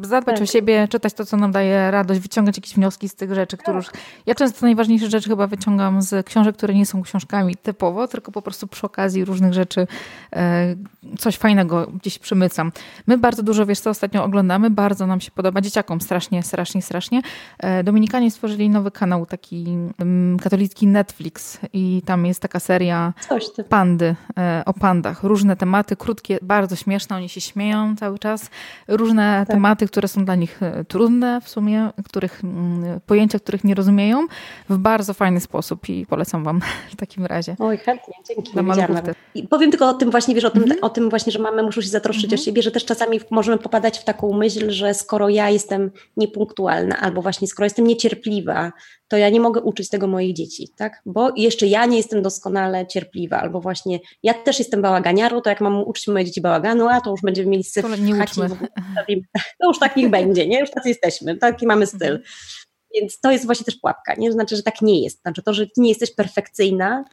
zadbać tak. o siebie, czytać to, co nam daje radość, wyciągać jakieś wnioski z tych rzeczy, rzeczy, które już... Ja często najważniejsze rzeczy chyba wyciągam z książek, które nie są książkami typowo, tylko po prostu przy okazji różnych rzeczy e, coś fajnego gdzieś przymycam. My bardzo dużo, wiesz co, ostatnio oglądamy, bardzo nam się podoba, dzieciakom strasznie, strasznie, strasznie. E, Dominikanie stworzyli nowy kanał, taki mm, katolicki Netflix i tam jest taka seria pandy, e, o pandach. Różne tematy, krótkie, bardzo śmieszne, oni się śmieją cały czas. Różne tak. tematy, które są dla nich trudne w sumie, których mm, pojęcia których nie rozumieją w bardzo fajny sposób i polecam Wam w takim razie. Oj, chętnie, dzięki. I powiem tylko o tym właśnie, wiesz, o tym, mm -hmm. o tym właśnie, że mamy muszą się zatroszczyć mm -hmm. o siebie, że też czasami możemy popadać w taką myśl, że skoro ja jestem niepunktualna albo właśnie skoro jestem niecierpliwa, to ja nie mogę uczyć tego moich dzieci, tak? Bo jeszcze ja nie jestem doskonale cierpliwa, albo właśnie ja też jestem bałaganiarą, to jak mam uczyć moje dzieci bałaganu, a to już będziemy mieli syf nie chacie, to już tak niech będzie, nie? Już tacy jesteśmy, taki mamy styl. Więc to jest właśnie też pułapka, nie? Znaczy, że tak nie jest. Znaczy to, że ty nie jesteś perfekcyjna,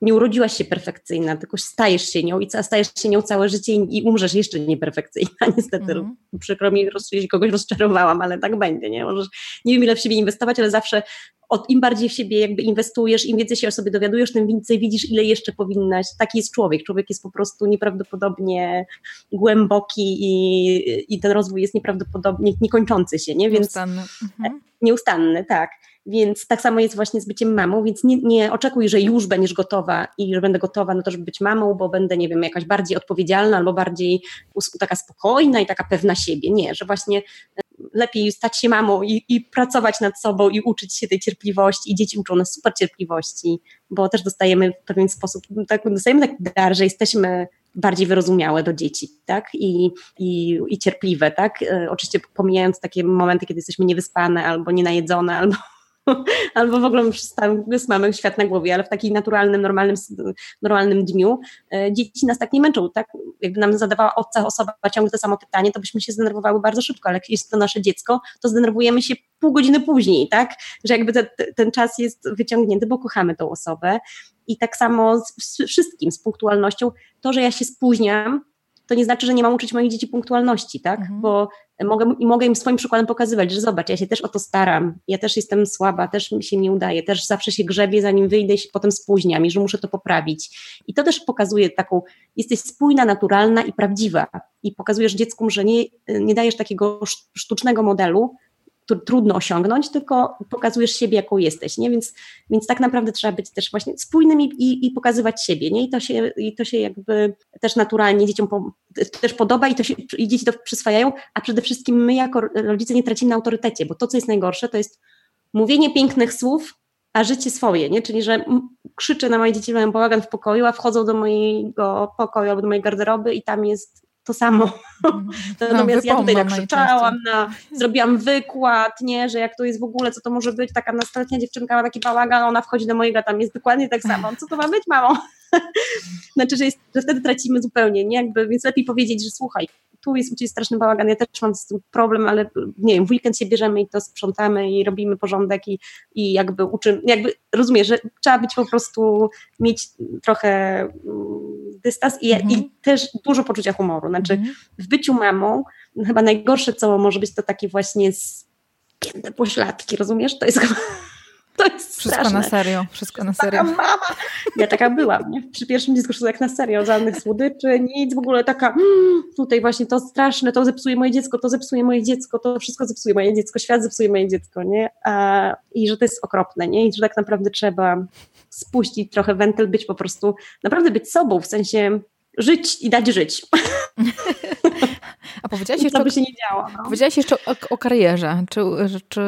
nie urodziłaś się perfekcyjna, tylko stajesz się nią i stajesz się nią całe życie i umrzesz jeszcze nieperfekcyjna. Niestety, mm. przykro mi, jeśli kogoś rozczarowałam, ale tak będzie, nie? Możesz, nie wiem ile w siebie inwestować, ale zawsze od, im bardziej w siebie jakby inwestujesz, im więcej się o sobie dowiadujesz, tym więcej widzisz, ile jeszcze powinnaś. Taki jest człowiek. Człowiek jest po prostu nieprawdopodobnie głęboki i, i ten rozwój jest nieprawdopodobnie niekończący się, nie? Więc, nieustanny. Mhm. Nieustanny, tak. Więc tak samo jest właśnie z byciem mamą, więc nie, nie, oczekuj, że już będziesz gotowa i że będę gotowa na to, żeby być mamą, bo będę, nie wiem, jakaś bardziej odpowiedzialna albo bardziej taka spokojna i taka pewna siebie. Nie, że właśnie lepiej stać się mamą i, i, pracować nad sobą i uczyć się tej cierpliwości. I dzieci uczą nas super cierpliwości, bo też dostajemy w pewien sposób, tak, dostajemy taki dar, że jesteśmy bardziej wyrozumiałe do dzieci, tak, i, i, i cierpliwe, tak, e, oczywiście pomijając takie momenty, kiedy jesteśmy niewyspane albo nienajedzone, albo albo w ogóle mamy świat na głowie, ale w takim naturalnym, normalnym, normalnym dniu e, dzieci nas tak nie męczą, tak? Jakby nam zadawała obca osoba ciągle to samo pytanie, to byśmy się zdenerwowały bardzo szybko, ale jak jest to nasze dziecko, to zdenerwujemy się pół godziny później, tak? Że jakby te, ten czas jest wyciągnięty, bo kochamy tą osobę. I tak samo z wszystkim, z punktualnością. To, że ja się spóźniam, to nie znaczy, że nie mam uczyć moich dzieci punktualności, tak? Mhm. Bo mogę, mogę im swoim przykładem pokazywać, że zobacz, ja się też o to staram, ja też jestem słaba, też mi się nie udaje, też zawsze się grzebię, zanim wyjdę i się potem spóźniam i że muszę to poprawić. I to też pokazuje taką, jesteś spójna, naturalna i prawdziwa i pokazujesz dziecku, że nie, nie dajesz takiego sztucznego modelu, trudno osiągnąć, tylko pokazujesz siebie, jaką jesteś, nie? Więc, więc tak naprawdę trzeba być też właśnie spójnym i, i, i pokazywać siebie, nie? I to, się, I to się jakby też naturalnie dzieciom po, też podoba i, to się, i dzieci to przyswajają, a przede wszystkim my jako rodzice nie tracimy na autorytecie, bo to, co jest najgorsze, to jest mówienie pięknych słów, a życie swoje, nie? Czyli, że krzyczę na moje dzieci, mają bałagan w pokoju, a wchodzą do mojego pokoju albo do mojej garderoby i tam jest to samo. Mhm. Natomiast no, ja tutaj nakrzyczałam, na, zrobiłam wykład, nie, że jak to jest w ogóle, co to może być, taka nastoletnia dziewczynka ma taki bałagan, ona wchodzi do mojego, tam jest dokładnie tak samo. Co to ma być, mamo? znaczy, że, jest, że wtedy tracimy zupełnie, nie? Jakby, więc lepiej powiedzieć, że słuchaj, tu jest Ciebie straszny bałagan, ja też mam z tym problem, ale nie wiem, w weekend się bierzemy i to sprzątamy i robimy porządek i, i jakby uczymy, jakby rozumiem, że trzeba być po prostu, mieć trochę mm, dystans i, mhm. i też dużo poczucia humoru, znaczy mhm. w byciu mamą chyba najgorsze, co może być, to takie właśnie spięte pośladki, rozumiesz? To jest chyba to jest Wszystko straszne. na serio, wszystko na serio. Taka mama. Ja taka byłam, nie? Przy pierwszym dziecku wszystko jak na serio, żadnych słodyczy, nic, w ogóle taka mm, tutaj właśnie to straszne, to zepsuje moje dziecko, to zepsuje moje dziecko, to wszystko zepsuje moje dziecko, świat zepsuje moje dziecko, nie? A, I że to jest okropne, nie? I że tak naprawdę trzeba spuścić trochę wentyl, być po prostu, naprawdę być sobą, w sensie żyć i dać żyć. A powiedziałaś jeszcze, by się nie. No. Powiedziałaś jeszcze o, o karierze. Czy, czy,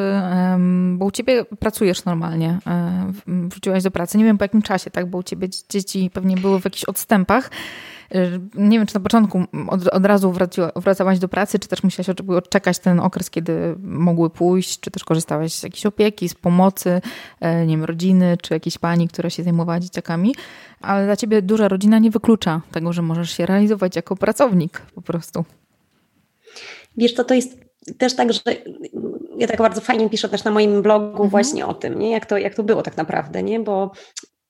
bo u ciebie pracujesz normalnie, um, wróciłaś do pracy. Nie wiem po jakim czasie, tak? Bo u ciebie dzieci pewnie były w jakichś odstępach. Nie wiem, czy na początku od, od razu wraciła, wracałaś do pracy, czy też musiałaś odczekać ten okres, kiedy mogły pójść, czy też korzystałaś z jakiejś opieki, z pomocy, e, nie wiem, rodziny, czy jakiejś pani, która się zajmowała dzieciakami. Ale dla ciebie duża rodzina nie wyklucza tego, że możesz się realizować jako pracownik po prostu. Wiesz co, to jest też tak, że ja tak bardzo fajnie piszę też na moim blogu mhm. właśnie o tym, nie? Jak, to, jak to było tak naprawdę, nie? bo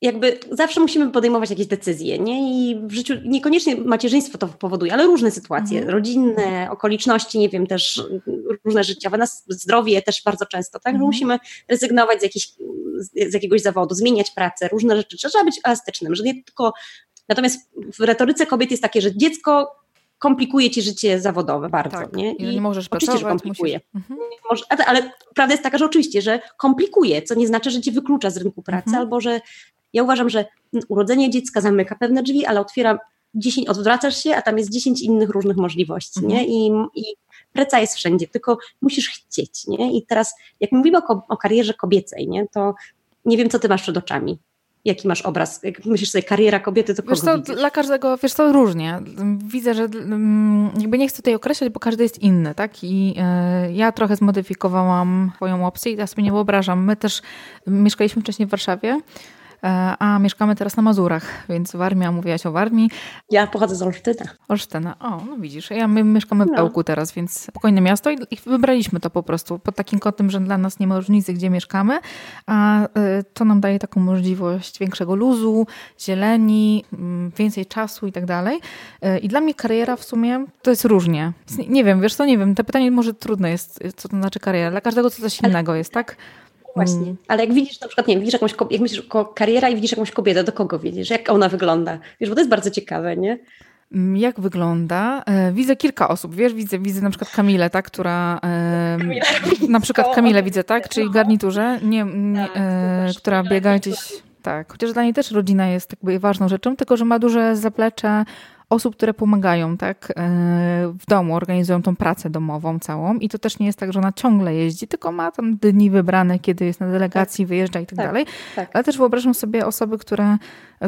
jakby zawsze musimy podejmować jakieś decyzje, nie? I w życiu niekoniecznie macierzyństwo to powoduje, ale różne sytuacje, mhm. rodzinne, okoliczności, nie wiem, też różne życiowe, nas zdrowie też bardzo często, tak? Mhm. musimy rezygnować z, jakiś, z jakiegoś zawodu, zmieniać pracę, różne rzeczy. Trzeba być elastycznym, że nie tylko. Natomiast w retoryce kobiet jest takie, że dziecko komplikuje ci życie zawodowe bardzo. Tak. Nie? I nie możesz oczywiście, pracować. Że komplikuje. Musisz... Mhm. ale prawda jest taka, że oczywiście, że komplikuje, co nie znaczy, że cię wyklucza z rynku pracy, mhm. albo że ja uważam, że urodzenie dziecka zamyka pewne drzwi, ale otwiera 10, odwracasz się, a tam jest 10 innych różnych możliwości, mhm. nie? I, I praca jest wszędzie, tylko musisz chcieć, nie? I teraz, jak mówimy o, o karierze kobiecej, nie? To nie wiem, co ty masz przed oczami. Jaki masz obraz? Jak myślisz sobie, kariera kobiety, to wiesz kogo to, Dla każdego, wiesz to różnie. Widzę, że mm, jakby nie chcę tutaj określać, bo każdy jest inny, tak? I y, ja trochę zmodyfikowałam swoją opcję i teraz sobie nie wyobrażam. My też mieszkaliśmy wcześniej w Warszawie, E, a mieszkamy teraz na Mazurach, więc Warmia, mówiłaś o Warmii. Ja pochodzę z Olsztyna. Olsztyna, o, no widzisz, ja, my mieszkamy w no. Pełku teraz, więc spokojne miasto i, wybraliśmy to po prostu pod takim kątem, że dla nas nie ma różnicy, gdzie mieszkamy, a e, to nam daje taką możliwość większego luzu, zieleni, mm, więcej czasu i tak dalej. E, I dla mnie kariera w sumie to jest różnie. Nie wiem, wiesz co, nie wiem, to pytanie może trudne jest, co to znaczy kariera. Dla każdego to coś innego jest, tak? Właśnie. Mm. Ale jak widzisz na przykład, nie wiem, widzisz jakąś jak myślisz o kariera i widzisz jakąś kobietę, do kogo widzisz? Jak ona wygląda? Wiesz, bo to jest bardzo ciekawe, nie? Mm, jak wygląda? E, widzę kilka osób, wiesz, widzę, widzę na przykład Kamilę, tak, która, e, na przykład Kamilę widzę, tak, czyli w garniturze, nie, nie tak, e, która biega gdzieś, tak, chociaż dla niej też rodzina jest jakby ważną rzeczą, tylko że ma duże zaplecze osób, które pomagają tak, e, w domu, organizują tą pracę domową całą i to też nie jest tak, że ona ciągle jeździ, tylko ma tam dni wybrane, kiedy jest na delegacji, tak. wyjeżdża i tak, tak dalej. Tak. Ale też wyobrażam sobie osoby, które,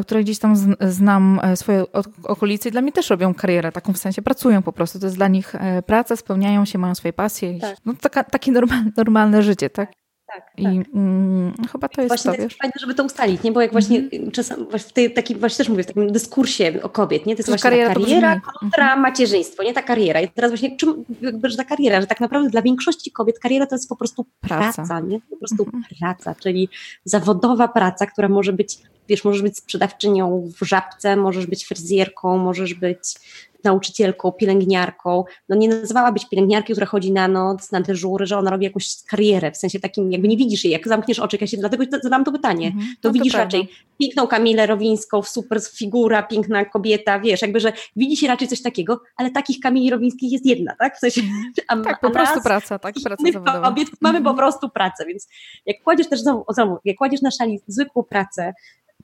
które gdzieś tam znam e, swoje okolice i dla mnie też robią karierę taką w sensie, pracują po prostu. To jest dla nich e, praca, spełniają się, mają swoje pasje. Tak. No taka, takie normalne, normalne życie, tak? Tak, I tak. Mm, chyba to jest właśnie to, wiesz? fajne, żeby to ustalić, nie? Bo jak właśnie mm. czasem w tej takim, właśnie też mówię, w takim dyskursie o kobiet, nie? To jest właśnie kariera, kariera kontra mm. macierzyństwo, nie ta kariera. I teraz właśnie czym, jakby, że ta kariera, że tak naprawdę dla większości kobiet kariera to jest po prostu praca, praca nie? Po prostu mm. praca, czyli zawodowa praca, która może być, wiesz, możesz być sprzedawczynią w żabce, możesz być fryzjerką, możesz być nauczycielką, pielęgniarką. No nie nazywałabyś pielęgniarki, która chodzi na noc, na dyżury, że ona robi jakąś karierę, w sensie takim, jakby nie widzisz jej, jak zamkniesz oczy, ja się dlatego zadam to pytanie, mhm. to no widzisz to raczej piękną Kamilę Rowińską, super figura, piękna kobieta, wiesz, jakby, że widzi się raczej coś takiego, ale takich Kamili Rowińskich jest jedna, tak? W sensie, mhm. a, tak, po prostu praca, tak, praca zawodowa. Kobiet, mamy po mhm. prostu pracę, więc jak kładziesz też znowu, znowu jak kładziesz na szali zwykłą pracę,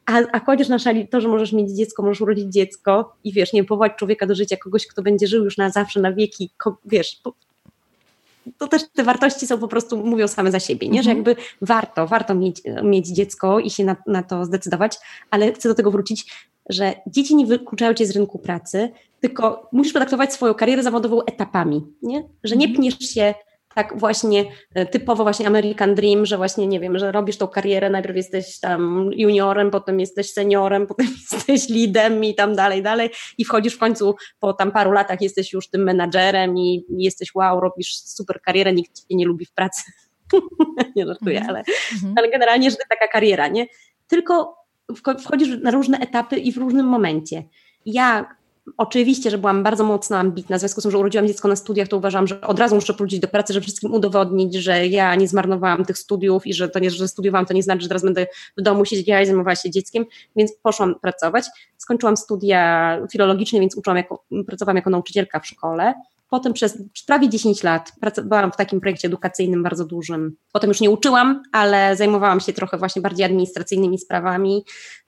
a, a kładziesz na szali to, że możesz mieć dziecko, możesz urodzić dziecko i wiesz, nie powołać człowieka do życia, kogoś, kto będzie żył już na zawsze, na wieki, ko, wiesz, po, to też te wartości są po prostu, mówią same za siebie, nie? że mhm. jakby warto, warto mieć, mieć dziecko i się na, na to zdecydować, ale chcę do tego wrócić, że dzieci nie wykluczają cię z rynku pracy, tylko musisz potraktować swoją karierę zawodową etapami, nie? że nie mhm. pniesz się tak właśnie e, typowo właśnie American Dream, że właśnie nie wiem, że robisz tą karierę, najpierw jesteś tam juniorem, potem jesteś seniorem, potem jesteś leadem i tam dalej, dalej i wchodzisz w końcu po tam paru latach jesteś już tym menadżerem i jesteś wow, robisz super karierę, nikt cię nie lubi w pracy. nie żartuję, -hmm. ale, -hmm. ale generalnie, że taka kariera, nie? Tylko wchodzisz na różne etapy i w różnym momencie. Ja Oczywiście, że byłam bardzo mocno ambitna, w związku z tym, że urodziłam dziecko na studiach, to uważam, że od razu muszę wrócić do pracy, żeby wszystkim udowodnić, że ja nie zmarnowałam tych studiów i że to nie, że studiowałam, to nie znaczy, że teraz będę w domu siedzieć i zajmowała się dzieckiem, więc poszłam pracować. Skończyłam studia filologiczne, więc uczyłam jako, pracowałam jako nauczycielka w szkole. Potem przez prawie 10 lat pracowałam w takim projekcie edukacyjnym bardzo dużym. Potem już nie uczyłam, ale zajmowałam się trochę właśnie bardziej administracyjnymi sprawami.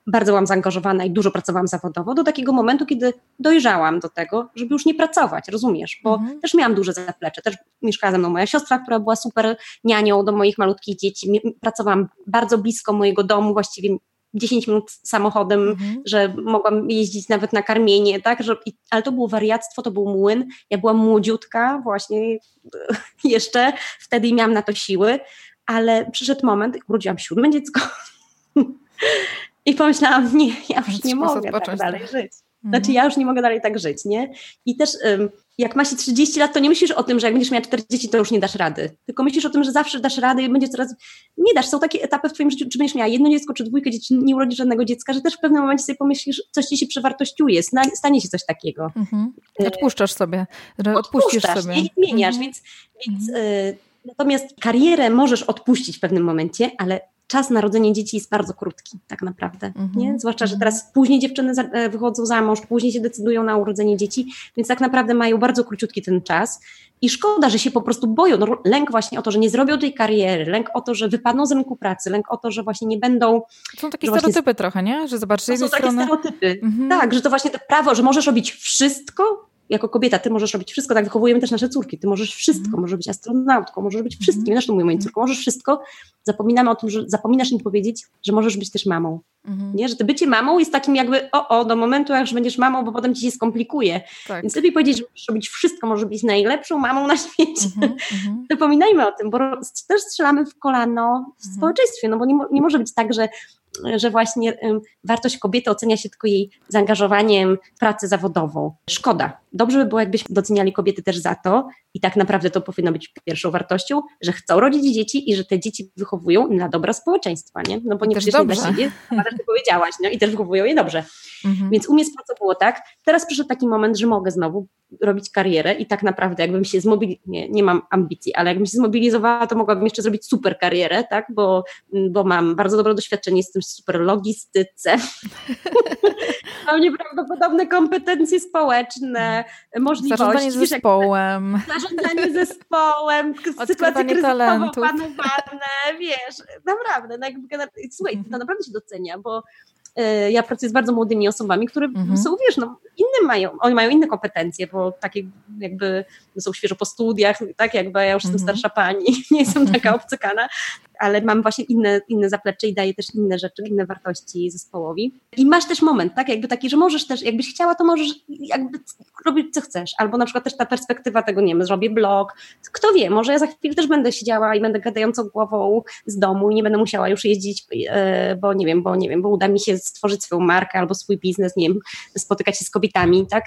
Bardzo byłam zaangażowana i dużo pracowałam zawodowo do takiego momentu, kiedy dojrzałam do tego, żeby już nie pracować, rozumiesz? Bo mhm. też miałam duże zaplecze. Też mieszkała ze mną moja siostra, która była super nianią do moich malutkich dzieci. Pracowałam bardzo blisko mojego domu, właściwie 10 minut samochodem, mhm. że mogłam jeździć nawet na karmienie, tak, że, ale to było wariactwo, to był młyn, ja byłam młodziutka właśnie jeszcze, wtedy miałam na to siły, ale przyszedł moment, urodziłam siódme dziecko i pomyślałam, nie, ja już nie mogę tak dalej żyć. Znaczy mhm. ja już nie mogę dalej tak żyć, nie? I też jak ma się 30 lat, to nie myślisz o tym, że jak będziesz miała 40, to już nie dasz rady. Tylko myślisz o tym, że zawsze dasz radę i będzie coraz... Nie dasz. Są takie etapy w twoim życiu, czy będziesz miała jedno dziecko, czy dwójkę dzieci, nie urodzisz żadnego dziecka, że też w pewnym momencie sobie pomyślisz, coś ci się przewartościuje, stanie się coś takiego. Mhm. Odpuszczasz sobie, odpuścisz sobie. i zmieniasz, mhm. więc, więc mhm. y, Natomiast karierę możesz odpuścić w pewnym momencie, ale czas narodzenia dzieci jest bardzo krótki, tak naprawdę. Mm -hmm. nie? Zwłaszcza, że teraz później dziewczyny e, wychodzą za mąż, później się decydują na urodzenie dzieci, więc tak naprawdę mają bardzo króciutki ten czas. I szkoda, że się po prostu boją. No, lęk właśnie o to, że nie zrobią tej kariery, lęk o to, że wypadną z rynku pracy, lęk o to, że właśnie nie będą. Są takie stereotypy właśnie, trochę, nie? Że zobaczysz, to są takie stereotypy. Mm -hmm. Tak, że to właśnie to prawo, że możesz robić wszystko, jako kobieta, ty możesz robić wszystko, tak wychowujemy też nasze córki, ty możesz wszystko, mm. możesz być astronautką, możesz być wszystkim, mm. zresztą mówię moim córkom, możesz wszystko, zapominamy o tym, że zapominasz im powiedzieć, że możesz być też mamą. Mhm. Nie? Że to bycie mamą jest takim jakby o, o, do momentu, jak już będziesz mamą, bo potem ci się skomplikuje. Tak. Więc lepiej powiedzieć, że możesz robić wszystko, możesz być najlepszą mamą na świecie. Mhm, mhm. Zapominajmy o tym, bo też strzelamy w kolano w społeczeństwie, no bo nie, nie może być tak, że że właśnie wartość kobiety ocenia się tylko jej zaangażowaniem w pracę zawodową. Szkoda. Dobrze by było, jakbyśmy doceniali kobiety też za to, i tak naprawdę to powinno być pierwszą wartością, że chcą rodzić dzieci i że te dzieci wychowują na dobra społeczeństwa, nie? No bo nie przecież nie dla siebie, ale ty powiedziałaś, no i też wychowują je dobrze. Mhm. Więc u mnie z pracą było tak. Teraz przyszedł taki moment, że mogę znowu robić karierę i tak naprawdę jakbym się zmobilizowała, nie, nie mam ambicji, ale jakbym się zmobilizowała, to mogłabym jeszcze zrobić super karierę, tak, bo, bo mam bardzo dobre doświadczenie, jestem w super logistyce, mam nieprawdopodobne kompetencje społeczne, możliwości. Zarządzanie zespołem. Zarządzanie zespołem, sytuacje kryzysowo panowane, wiesz, naprawdę, no jakby, słuchaj, to mhm. naprawdę się docenia, bo ja pracuję z bardzo młodymi osobami, które mhm. są, wiesz, no, inne mają, oni mają inne kompetencje, bo takie jakby są świeżo po studiach, tak jakby ja już mhm. jestem starsza pani, nie jestem taka obcykana, ale mam właśnie inne, inne zaplecze i daję też inne rzeczy, inne wartości zespołowi. I masz też moment, tak, jakby taki, że możesz też, jakbyś chciała, to możesz jakby robić co chcesz, albo na przykład też ta perspektywa tego, nie wiem, zrobię blog, kto wie, może ja za chwilę też będę siedziała i będę gadającą głową z domu i nie będę musiała już jeździć, e, bo nie wiem, bo nie wiem, bo uda mi się stworzyć swoją markę albo swój biznes, nie wiem, spotykać się z kobietami, tak,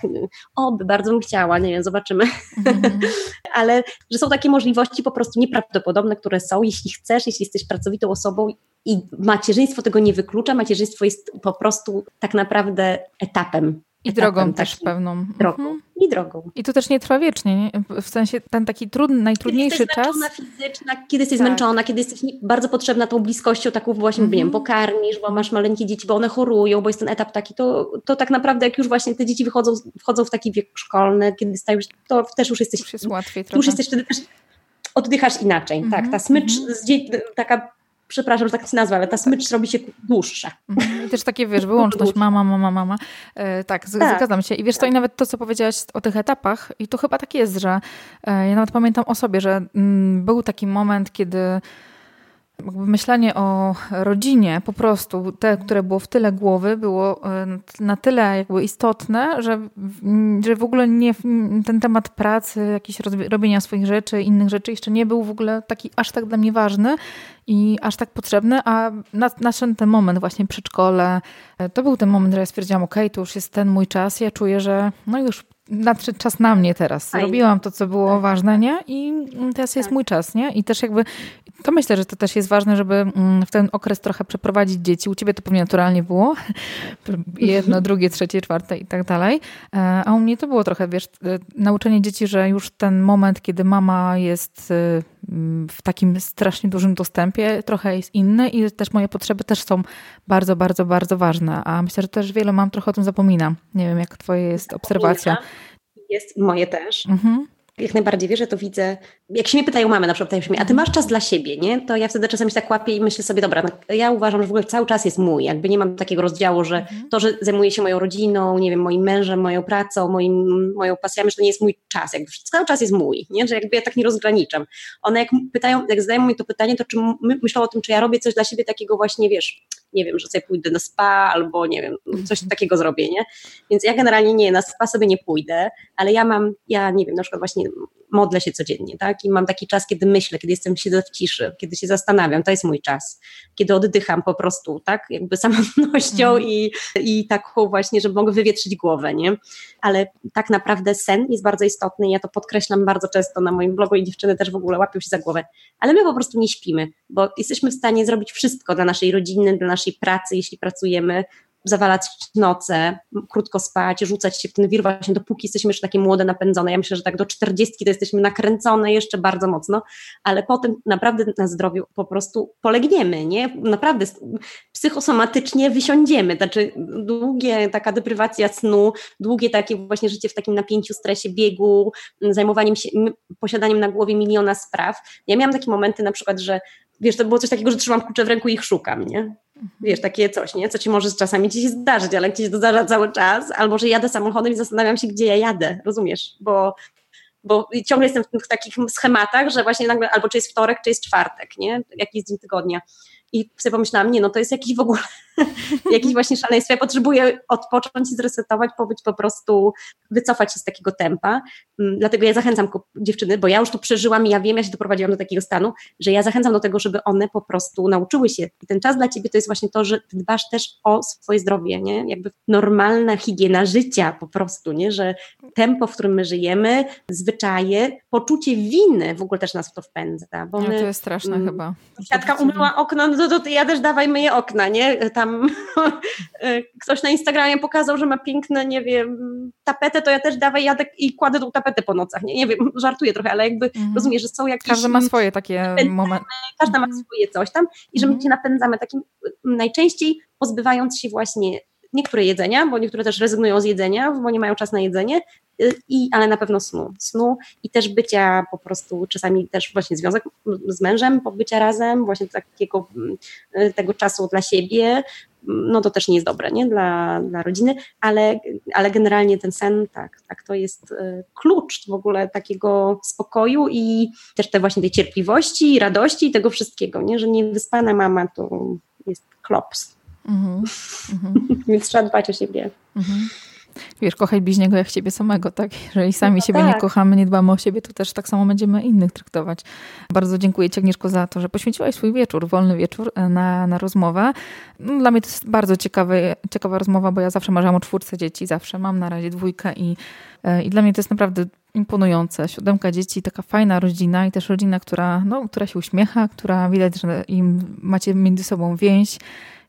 o, by bardzo bym chciała, nie wiem, zobaczymy, mm -hmm. ale że są takie możliwości po prostu nieprawdopodobne, które są, jeśli chcesz, jeśli jesteś pracowitą osobą i macierzyństwo tego nie wyklucza, macierzyństwo jest po prostu tak naprawdę etapem. I drogą też pewną. Drogą. Mhm. I drogą. I to też nie trwa wiecznie, nie? w sensie ten taki trudny, najtrudniejszy kiedy czas. Fizyczna, kiedy jesteś tak. zmęczona, kiedy jesteś bardzo potrzebna tą bliskością, taką właśnie, mhm. nie wiem, pokarmisz, bo masz maleńkie dzieci, bo one chorują, bo jest ten etap taki, to, to tak naprawdę jak już właśnie te dzieci wychodzą, wchodzą w taki wiek szkolny, kiedy stajesz, to też już jesteś... Już jest łatwiej trochę. Już jesteś wtedy też oddychasz inaczej, mm -hmm. tak, ta mhm, smycz, mm -hmm. taka przepraszam, że tak się nazwa, ale ta smycz robi się dłuższa. Mhm. I też takie, wiesz, wyłączność mama, mama, mama. E, tak, tak, zgadzam się. I wiesz, to i nawet to, co powiedziałaś o tych etapach, i to chyba tak jest, że e, ja nawet pamiętam o sobie, że mm, był taki moment, kiedy myślenie o rodzinie, po prostu te, które było w tyle głowy, było e, na tyle jakby istotne, że, że w ogóle nie, ten temat pracy, jakieś robienia swoich rzeczy, innych rzeczy jeszcze nie był w ogóle taki aż tak dla mnie ważny i aż tak potrzebny, a nadszedł ten moment właśnie przedszkole. E, to był ten moment, że ja stwierdziłam, ok, to już jest ten mój czas, ja czuję, że no już nadszedł czas na mnie teraz. Fajne. Robiłam to, co było tak. ważne, nie? I teraz jest tak. mój czas, nie? I też jakby, to myślę, że to też jest ważne, żeby mm, w ten okres trochę przeprowadzić dzieci. U ciebie to pewnie naturalnie było. Jedno, drugie, trzecie, czwarte i tak dalej. E, a u mnie to było trochę, wiesz, e, nauczenie dzieci, że już ten moment, kiedy mama jest e, w takim strasznie dużym dostępie, trochę jest inny i też moje potrzeby też są bardzo, bardzo, bardzo ważne. A myślę, że też wiele mam trochę o tym zapominam. Nie wiem, jak twoja jest obserwacja. Jest moje też. Mhm jak najbardziej wierzę, to widzę, jak się mnie pytają mamy, na przykład pytają się mnie, a ty masz czas dla siebie, nie? To ja wtedy czasami się tak łapię i myślę sobie, dobra, no, ja uważam, że w ogóle cały czas jest mój, jakby nie mam takiego rozdziału, że mhm. to, że zajmuję się moją rodziną, nie wiem, moim mężem, moją pracą, moim, moją pasjami, że to nie jest mój czas, jakby cały czas jest mój, nie? Że jakby ja tak nie rozgraniczam. One jak pytają, jak zadają mi to pytanie, to czy my, myślą o tym, czy ja robię coś dla siebie takiego właśnie, wiesz, nie wiem, że sobie pójdę na spa albo nie wiem, coś mhm. takiego zrobię, nie? Więc ja generalnie nie, na spa sobie nie pójdę, ale ja mam, ja nie wiem, na przykład właśnie modlę się codziennie, tak? I mam taki czas, kiedy myślę, kiedy jestem, siedzę w ciszy, kiedy się zastanawiam, to jest mój czas. Kiedy oddycham po prostu, tak? Jakby samotnością mm. i, i taką właśnie, żeby mogę wywietrzyć głowę, nie? Ale tak naprawdę sen jest bardzo istotny ja to podkreślam bardzo często na moim blogu i dziewczyny też w ogóle łapią się za głowę. Ale my po prostu nie śpimy, bo jesteśmy w stanie zrobić wszystko dla naszej rodziny, dla naszej pracy, jeśli pracujemy, zawalać noce, krótko spać, rzucać się w ten wir właśnie dopóki jesteśmy jeszcze takie młode, napędzone. Ja myślę, że tak do czterdziestki to jesteśmy nakręcone jeszcze bardzo mocno, ale potem naprawdę na zdrowiu po prostu polegniemy, nie? Naprawdę psychosomatycznie wysiądziemy. Znaczy długie taka deprywacja snu, długie takie właśnie życie w takim napięciu, stresie, biegu, zajmowaniem się, posiadaniem na głowie miliona spraw. Ja miałam takie momenty na przykład, że wiesz, to było coś takiego, że trzymam klucze w ręku i ich szukam, nie? Mhm. Wiesz, takie coś, nie? Co ci może czasami ci się zdarzyć, ale się to zdarza cały czas, albo że jadę samochodem i zastanawiam się, gdzie ja jadę, rozumiesz? Bo bo ciągle jestem w tych takich schematach, że właśnie nagle albo czy jest wtorek, czy jest czwartek, nie? Jaki jest dzień tygodnia. I sobie pomyślałam, nie, no to jest jakiś w ogóle, jakiś właśnie szaleństwo. Ja potrzebuję odpocząć i zresetować, pobyć po prostu, wycofać się z takiego tempa. Mm, dlatego ja zachęcam dziewczyny, bo ja już to przeżyłam i ja wiem, ja się doprowadziłam do takiego stanu, że ja zachęcam do tego, żeby one po prostu nauczyły się. I ten czas dla ciebie to jest właśnie to, że ty dbasz też o swoje zdrowie, nie? Jakby normalna higiena życia po prostu, nie? Że tempo, w którym my żyjemy, zwyczaje, poczucie winy w ogóle też nas w to wpędza. Bo no, my, to jest straszne mm, chyba. Siatka umyła okno, no to, to ja też dawaj myję okna, nie? Tam ktoś na Instagramie pokazał, że ma piękne, nie wiem, tapetę, to ja też dawaj jadę i kładę tą tapetę po nocach, nie? Nie wiem, żartuję trochę, ale jakby mhm. rozumiesz, że są jakieś... Każdy ma swoje takie momenty. Każda ma mhm. swoje coś tam i że my się napędzamy takim najczęściej pozbywając się właśnie niektóre jedzenia, bo niektóre też rezygnują z jedzenia, bo nie mają czas na jedzenie, i, ale na pewno snu. Snu i też bycia po prostu, czasami też właśnie związek z mężem, pobycia razem, właśnie takiego y, tego czasu dla siebie, no to też nie jest dobre, nie? Dla, dla rodziny, ale, ale generalnie ten sen, tak, tak, to jest y, klucz w ogóle takiego spokoju i też te właśnie tej cierpliwości, radości i tego wszystkiego, nie? Że niewyspana mama to jest klops. Mm -hmm. Więc trzeba dbać o siebie. Mm -hmm. Wiesz, kochaj bliźniego jak siebie samego, tak? Jeżeli sami no siebie tak. nie kochamy, nie dbamy o siebie, to też tak samo będziemy innych traktować. Bardzo dziękuję Ci, Agnieszko, za to, że poświęciłaś swój wieczór, wolny wieczór e, na, na rozmowę. No, dla mnie to jest bardzo ciekawy, ciekawa rozmowa, bo ja zawsze marzyłam o czwórce dzieci, zawsze mam na razie dwójkę i, e, i dla mnie to jest naprawdę imponujące. Siódemka dzieci, taka fajna rodzina i też rodzina, która, no, która się uśmiecha, która widać, że im macie między sobą więź,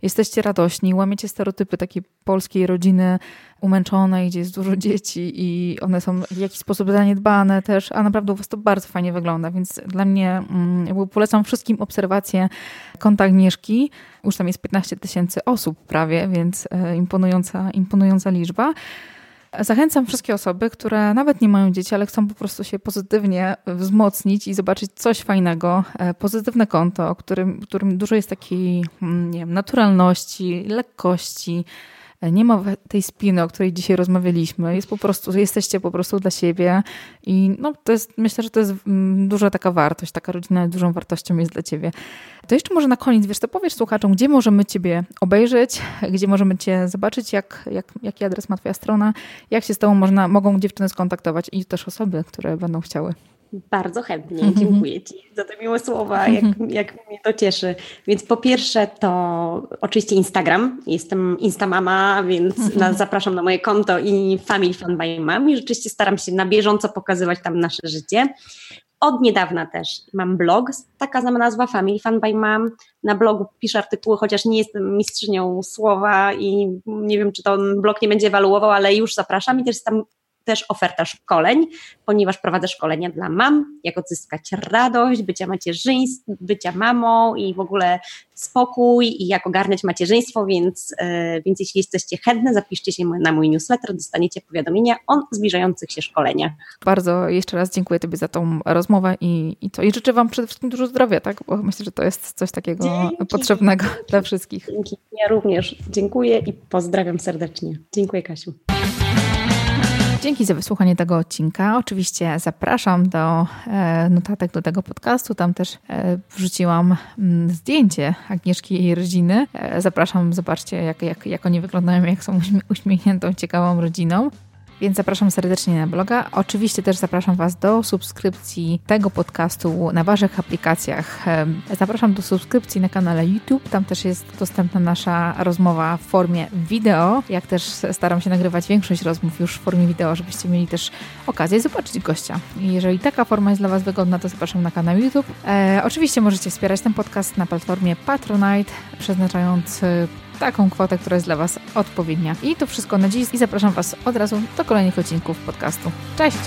jesteście radośni, łamiecie stereotypy takiej polskiej rodziny umęczonej, gdzie jest dużo dzieci i one są w jakiś sposób zaniedbane też, a naprawdę u was to bardzo fajnie wygląda, więc dla mnie mm, polecam wszystkim obserwację konta Agnieszki. Już tam jest 15 tysięcy osób prawie, więc e, imponująca, imponująca liczba. Zachęcam wszystkie osoby, które nawet nie mają dzieci, ale chcą po prostu się pozytywnie wzmocnić i zobaczyć coś fajnego, e, pozytywne konto, którym, którym dużo jest takiej mm, nie wiem, naturalności, lekkości, nie ma tej spiny, o której dzisiaj rozmawialiśmy. Jest po prostu, jesteście po prostu dla siebie i no, to jest, myślę, że to jest mm, duża taka wartość, taka rodzina dużą wartością jest dla ciebie. To jeszcze może na koniec, wiesz, to powiesz słuchaczom, gdzie możemy ciebie obejrzeć, gdzie możemy cię zobaczyć, jak, jak, jaki adres ma twoja strona, jak się z tobą można, mogą dziewczyny skontaktować i też osoby, które będą chciały. Bardzo chętnie, dziękuję Ci za te miłe słowa, jak, jak mnie to cieszy. Więc po pierwsze to oczywiście Instagram, jestem Instamama, więc na, zapraszam na moje konto i Family Fun by Mom i rzeczywiście staram się na bieżąco pokazywać tam nasze życie. Od niedawna też mam blog, taka sama nazwa Family Fun by Mom. Na blogu piszę artykuły, chociaż nie jestem mistrzynią słowa i nie wiem, czy ten blog nie będzie ewaluował, ale już zapraszam i też tam też oferta szkoleń, ponieważ prowadzę szkolenia dla mam, jak odzyskać radość bycia macierzyństwem, bycia mamą i w ogóle spokój i jak ogarniać macierzyństwo, więc, yy, więc jeśli jesteście chętne, zapiszcie się na mój newsletter, dostaniecie powiadomienia o zbliżających się szkoleniach. Bardzo jeszcze raz dziękuję Tobie za tą rozmowę i, i to. I życzę Wam przede wszystkim dużo zdrowia, tak? Bo myślę, że to jest coś takiego Dzięki. potrzebnego dla wszystkich. Dzięki. Ja również dziękuję i pozdrawiam serdecznie. Dziękuję Kasiu. Dzięki za wysłuchanie tego odcinka. Oczywiście zapraszam do e, notatek do tego podcastu. Tam też e, wrzuciłam mm, zdjęcie Agnieszki i jej rodziny. E, zapraszam, zobaczcie, jak, jak, jak oni wyglądają, jak są uśmiechniętą, ciekawą rodziną. Więc zapraszam serdecznie na bloga. Oczywiście też zapraszam Was do subskrypcji tego podcastu na Waszych aplikacjach. Zapraszam do subskrypcji na kanale YouTube. Tam też jest dostępna nasza rozmowa w formie wideo. Jak też staram się nagrywać większość rozmów już w formie wideo, żebyście mieli też okazję zobaczyć gościa. Jeżeli taka forma jest dla Was wygodna, to zapraszam na kanał YouTube. E, oczywiście możecie wspierać ten podcast na platformie Patronite, przeznaczając taką kwotę, która jest dla Was odpowiednia. I to wszystko na dziś i zapraszam Was od razu do kolejnych odcinków podcastu. Cześć!